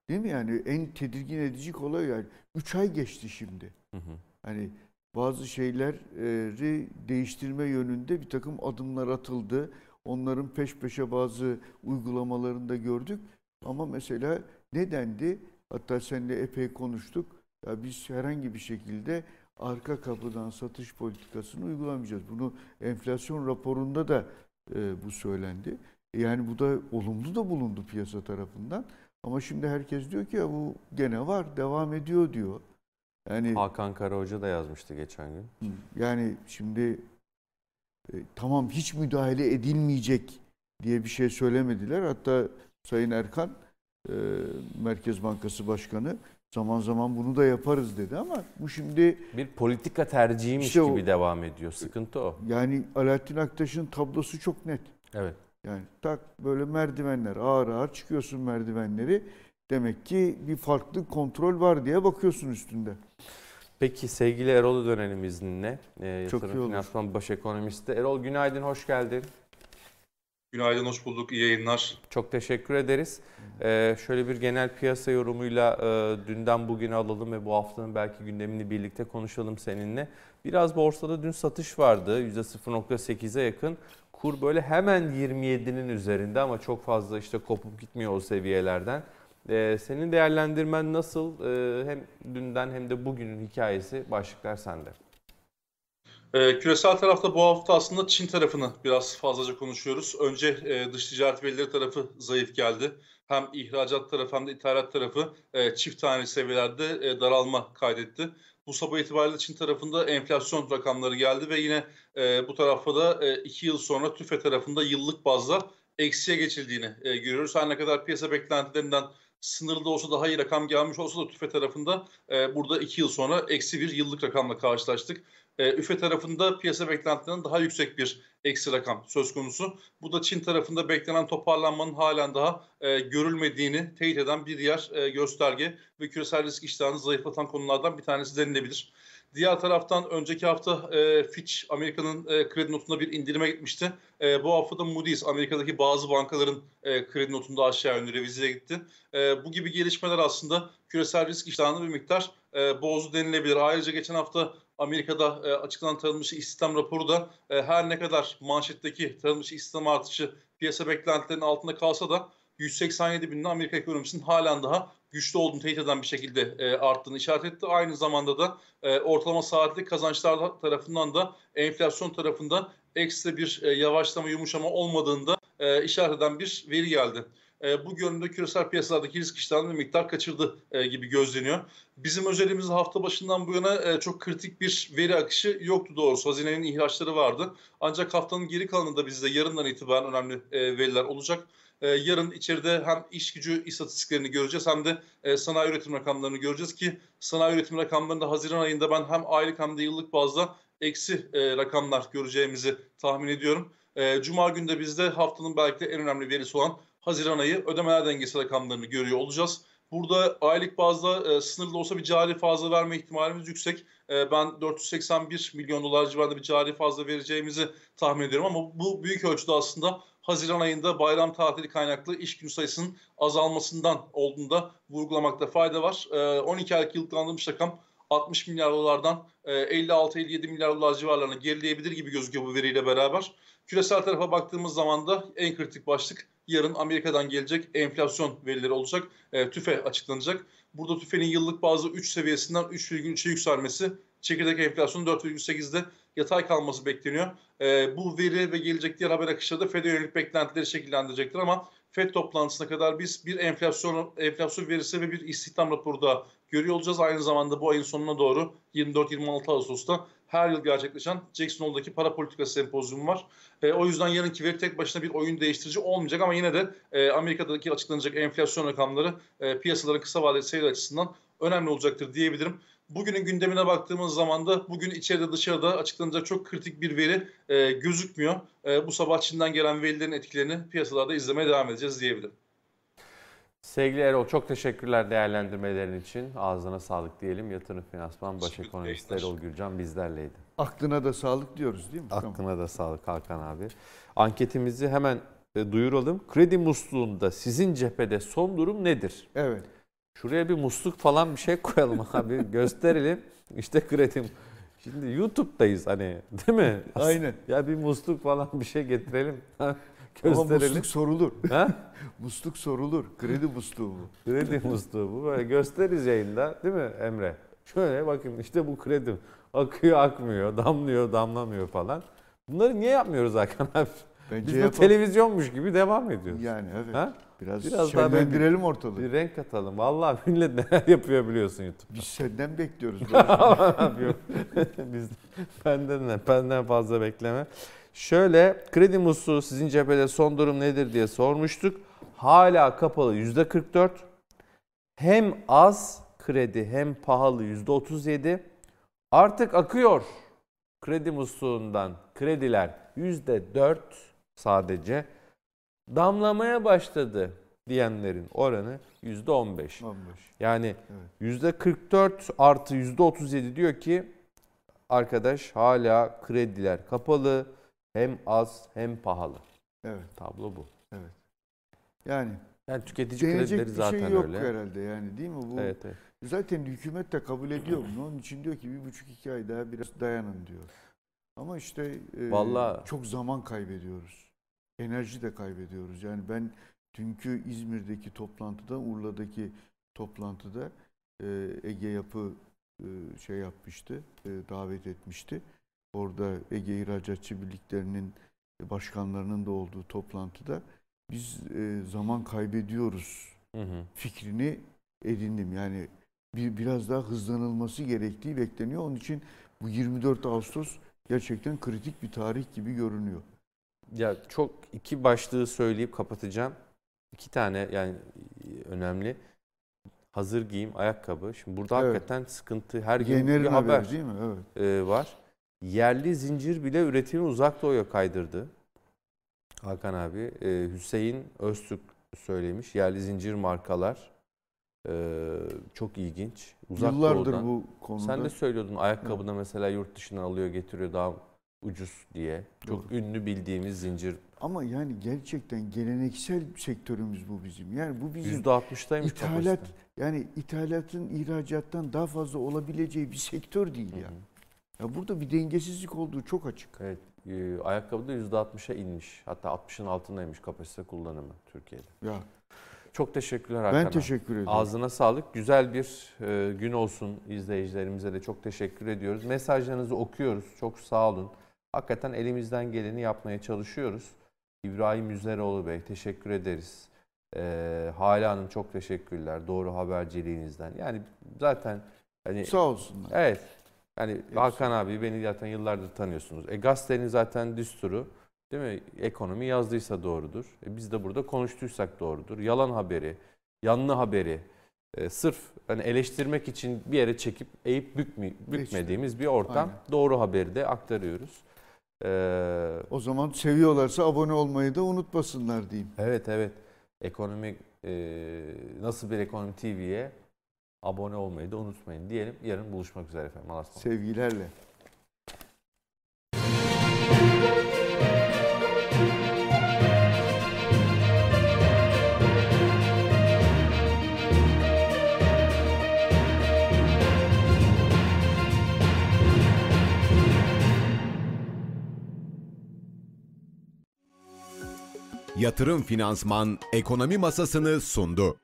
Değil mi yani en tedirgin edici kolay yani 3 ay geçti şimdi. Hı hı. Hani bazı şeyleri değiştirme yönünde bir takım adımlar atıldı. Onların peş peşe bazı uygulamalarını da gördük. Ama mesela ne dendi? Hatta seninle epey konuştuk. Ya biz herhangi bir şekilde arka kapıdan satış politikasını uygulamayacağız. Bunu enflasyon raporunda da e, bu söylendi. E, yani bu da olumlu da bulundu piyasa tarafından. Ama şimdi herkes diyor ki ya bu gene var, devam ediyor diyor. Yani Hakan Karahoca da yazmıştı geçen gün. Yani şimdi e, tamam hiç müdahale edilmeyecek diye bir şey söylemediler. Hatta Sayın Erkan e, Merkez Bankası Başkanı zaman zaman bunu da yaparız dedi ama bu şimdi bir politika tercihiymiş işte gibi o, devam ediyor. Sıkıntı o. Yani Alaaddin Aktaş'ın tablosu çok net. Evet. Yani tak böyle merdivenler ağır ağır çıkıyorsun merdivenleri. Demek ki bir farklı kontrol var diye bakıyorsun üstünde. Peki sevgili Erol'a dönelim izninle. Ee, Yatırım Çok iyi Finansman Baş Ekonomisti. Erol günaydın, hoş geldin. Günaydın, hoş bulduk. İyi yayınlar. Çok teşekkür ederiz. Ee, şöyle bir genel piyasa yorumuyla e, dünden bugüne alalım ve bu haftanın belki gündemini birlikte konuşalım seninle. Biraz borsada dün satış vardı. %0.8'e yakın. Kur böyle hemen 27'nin üzerinde ama çok fazla işte kopup gitmiyor o seviyelerden. Ee, senin değerlendirmen nasıl? Ee, hem dünden hem de bugünün hikayesi başlıklar sende. Ee, küresel tarafta bu hafta aslında Çin tarafını biraz fazlaca konuşuyoruz. Önce e, dış ticaret verileri tarafı zayıf geldi. Hem ihracat tarafı hem de ithalat tarafı e, çift tane seviyelerde e, daralma kaydetti. Bu sabah itibariyle Çin tarafında enflasyon rakamları geldi ve yine bu tarafa da iki yıl sonra TÜFE tarafında yıllık bazda eksiye geçildiğini görüyoruz. Her ne kadar piyasa beklentilerinden sınırlı olsa daha iyi rakam gelmiş olsa da TÜFE tarafında e, burada iki yıl sonra eksi bir yıllık rakamla karşılaştık. E, üfe tarafında piyasa beklentilerinin daha yüksek bir eksi rakam söz konusu. Bu da Çin tarafında beklenen toparlanmanın halen daha e, görülmediğini teyit eden bir diğer e, gösterge ve küresel risk iştahını zayıflatan konulardan bir tanesi denilebilir. Diğer taraftan önceki hafta e, Fitch Amerika'nın e, kredi notunda bir indirime gitmişti. E, bu hafta da Moody's Amerika'daki bazı bankaların e, kredi notunda aşağı yönlü revize gitti. E, bu gibi gelişmeler aslında küresel risk iştahını bir miktar e, bozdu denilebilir. Ayrıca geçen hafta Amerika'da e, açıklanan tanınmış istihdam raporu da e, her ne kadar manşetteki tanınmış istihdam artışı piyasa beklentilerinin altında kalsa da 187 binin Amerika ekonomisinin halen daha güçlü olduğunu teyit eden bir şekilde e, arttığını işaret etti. Aynı zamanda da e, ortalama saatlik kazançlar tarafından da enflasyon tarafında ekstra bir e, yavaşlama yumuşama olmadığında e, işaret eden bir veri geldi. E, bu görünümde küresel piyasalardaki risk iştahını bir miktar kaçırdı e, gibi gözleniyor. Bizim özelimizde hafta başından bu yana e, çok kritik bir veri akışı yoktu doğrusu. Hazinenin ihraçları vardı. Ancak haftanın geri kalanında bizde yarından itibaren önemli e, veriler olacak. E, yarın içeride hem iş gücü istatistiklerini göreceğiz hem de e, sanayi üretim rakamlarını göreceğiz ki sanayi üretim rakamlarında Haziran ayında ben hem aylık hem de yıllık bazda eksi e, rakamlar göreceğimizi tahmin ediyorum. E, Cuma günde bizde haftanın belki de en önemli verisi olan Haziran ayı ödemeler dengesi rakamlarını görüyor olacağız. Burada aylık bazda e, sınırlı olsa bir cari fazla verme ihtimalimiz yüksek. E, ben 481 milyon dolar civarında bir cari fazla vereceğimizi tahmin ediyorum ama bu büyük ölçüde aslında Haziran ayında bayram tatili kaynaklı iş günü sayısının azalmasından olduğunda vurgulamakta fayda var. E, 12 aylık yıllıklandırmış rakam 60 milyar dolardan 56-57 e, milyar dolar civarlarına gerileyebilir gibi gözüküyor bu veriyle beraber. Küresel tarafa baktığımız zaman da en kritik başlık yarın Amerika'dan gelecek enflasyon verileri olacak. E, TÜFE açıklanacak. Burada TÜFE'nin yıllık bazı 3 seviyesinden 3,3'e yükselmesi, çekirdek enflasyonun 4,8'de yatay kalması bekleniyor. E, bu veri ve gelecek diğer haber akışları da FED'e yönelik beklentileri şekillendirecektir ama FED toplantısına kadar biz bir enflasyon enflasyon verisi ve bir istihdam raporu da görüyor olacağız. Aynı zamanda bu ayın sonuna doğru 24-26 Ağustos'ta her yıl gerçekleşen Jackson Hole'daki para politikası sempozyumu var. E, o yüzden yarınki veri tek başına bir oyun değiştirici olmayacak ama yine de e, Amerika'daki açıklanacak enflasyon rakamları e, piyasaların kısa vadeli seyir açısından önemli olacaktır diyebilirim. Bugünün gündemine baktığımız zaman da bugün içeride dışarıda açıklanacak çok kritik bir veri e, gözükmüyor. E, bu sabah Çin'den gelen verilerin etkilerini piyasalarda izlemeye devam edeceğiz diyebilirim. Sevgili Erol çok teşekkürler değerlendirmelerin için. Ağzına sağlık diyelim. Yatırım Finansman Baş Ekonomisti Erol Gürcan bizlerleydi. Aklına da sağlık diyoruz değil mi? Aklına tamam. da sağlık Hakan abi. Anketimizi hemen e, duyuralım. Kredi musluğunda sizin cephede son durum nedir? Evet. Şuraya bir musluk falan bir şey koyalım abi gösterelim. İşte kredim. Şimdi YouTube'dayız hani değil mi? Aynen. Ya bir musluk falan bir şey getirelim. gösterelim. Ama musluk sorulur. Ha? musluk sorulur. Kredi musluğu bu. Kredi musluğu bu. Böyle gösteririz yayında değil mi Emre? Şöyle bakın işte bu kredi akıyor akmıyor, damlıyor damlamıyor falan. Bunları niye yapmıyoruz Hakan abi? Bence Biz yapalım. televizyonmuş gibi devam ediyoruz. Yani evet. Ha? Biraz, Biraz şenlendirelim daha ortalığı. Bir renk katalım. Vallahi millet neler yapıyor biliyorsun YouTube'da. Biz senden bekliyoruz. Biz benden? Benden fazla bekleme. Şöyle kredi musluğu sizin cephede son durum nedir diye sormuştuk. Hala kapalı %44. Hem az kredi hem pahalı %37. Artık akıyor kredi musluğundan krediler %4 sadece damlamaya başladı diyenlerin oranı %15. 15. Yani evet. %44 artı %37 diyor ki arkadaş hala krediler kapalı hem az hem pahalı. Evet. Tablo bu. Evet. Yani yani tüketici kredileri bir zaten şey yok öyle. herhalde yani değil mi bu? Evet, evet. Zaten hükümet de kabul ediyor bunu. Onun için diyor ki bir buçuk iki ay daha biraz dayanın diyor. Ama işte e, Vallahi... çok zaman kaybediyoruz. Enerji de kaybediyoruz. Yani ben dünkü İzmir'deki toplantıda, Urla'daki toplantıda e, Ege Yapı e, şey yapmıştı, e, davet etmişti. Orada Ege İhracatçı Birliklerinin başkanlarının da olduğu toplantıda biz e, zaman kaybediyoruz hı hı. fikrini edindim. Yani bir biraz daha hızlanılması gerektiği bekleniyor. Onun için bu 24 Ağustos gerçekten kritik bir tarih gibi görünüyor. Ya çok iki başlığı söyleyip kapatacağım. İki tane yani önemli. Hazır giyim, ayakkabı. Şimdi burada evet. hakikaten sıkıntı her gün Yener'in bir haber değil mi? Evet. E, var. Yerli zincir bile üretimi uzak doğuya kaydırdı. Hakan abi. E, Hüseyin Öztürk söylemiş. Yerli zincir markalar Ee, çok ilginç. Uzak Yıllardır doğudan. bu konuda. Sen de söylüyordun ayakkabıda mesela yurt dışından alıyor getiriyor daha ucuz diye. Çok Doğru. ünlü bildiğimiz zincir Ama yani gerçekten geleneksel sektörümüz bu bizim. Yani bu bizim %60'daymış ithalat kapasite. yani ithalatın ihracattan daha fazla olabileceği bir sektör değil ya. Ya burada bir dengesizlik olduğu çok açık. Evet, e, ayakkabıda %60'a inmiş. Hatta 60'ın altındaymış kapasite kullanımı Türkiye'de. Ya Çok teşekkürler Hakan ben teşekkür ederim. Ağzına sağlık. Güzel bir e, gün olsun izleyicilerimize de çok teşekkür ediyoruz. Mesajlarınızı okuyoruz. Çok sağ olun. Hakikaten elimizden geleni yapmaya çalışıyoruz. İbrahim Yüzeroğlu Bey teşekkür ederiz. E, Hala Hanım çok teşekkürler. Doğru haberciliğinizden. Yani zaten hani Sağ olsunlar. Evet. Yani Hakan abi beni zaten yıllardır tanıyorsunuz. E gazetenin zaten düsturu değil mi? Ekonomi yazdıysa doğrudur. E, biz de burada konuştuysak doğrudur. Yalan haberi, yanlı haberi e, sırf hani eleştirmek için bir yere çekip eğip bükme, bükmediğimiz bir ortam. Aynen. Doğru haberi de aktarıyoruz. Ee, O zaman seviyorlarsa abone olmayı da unutmasınlar diyeyim. evet evet. Ekonomi e, nasıl bir ekonomi TV'ye abone olmayı da unutmayın diyelim. Yarın buluşmak üzere efendim. Allah'a. Sevgilerle. Yatırım Finansman Ekonomi Masasını sundu.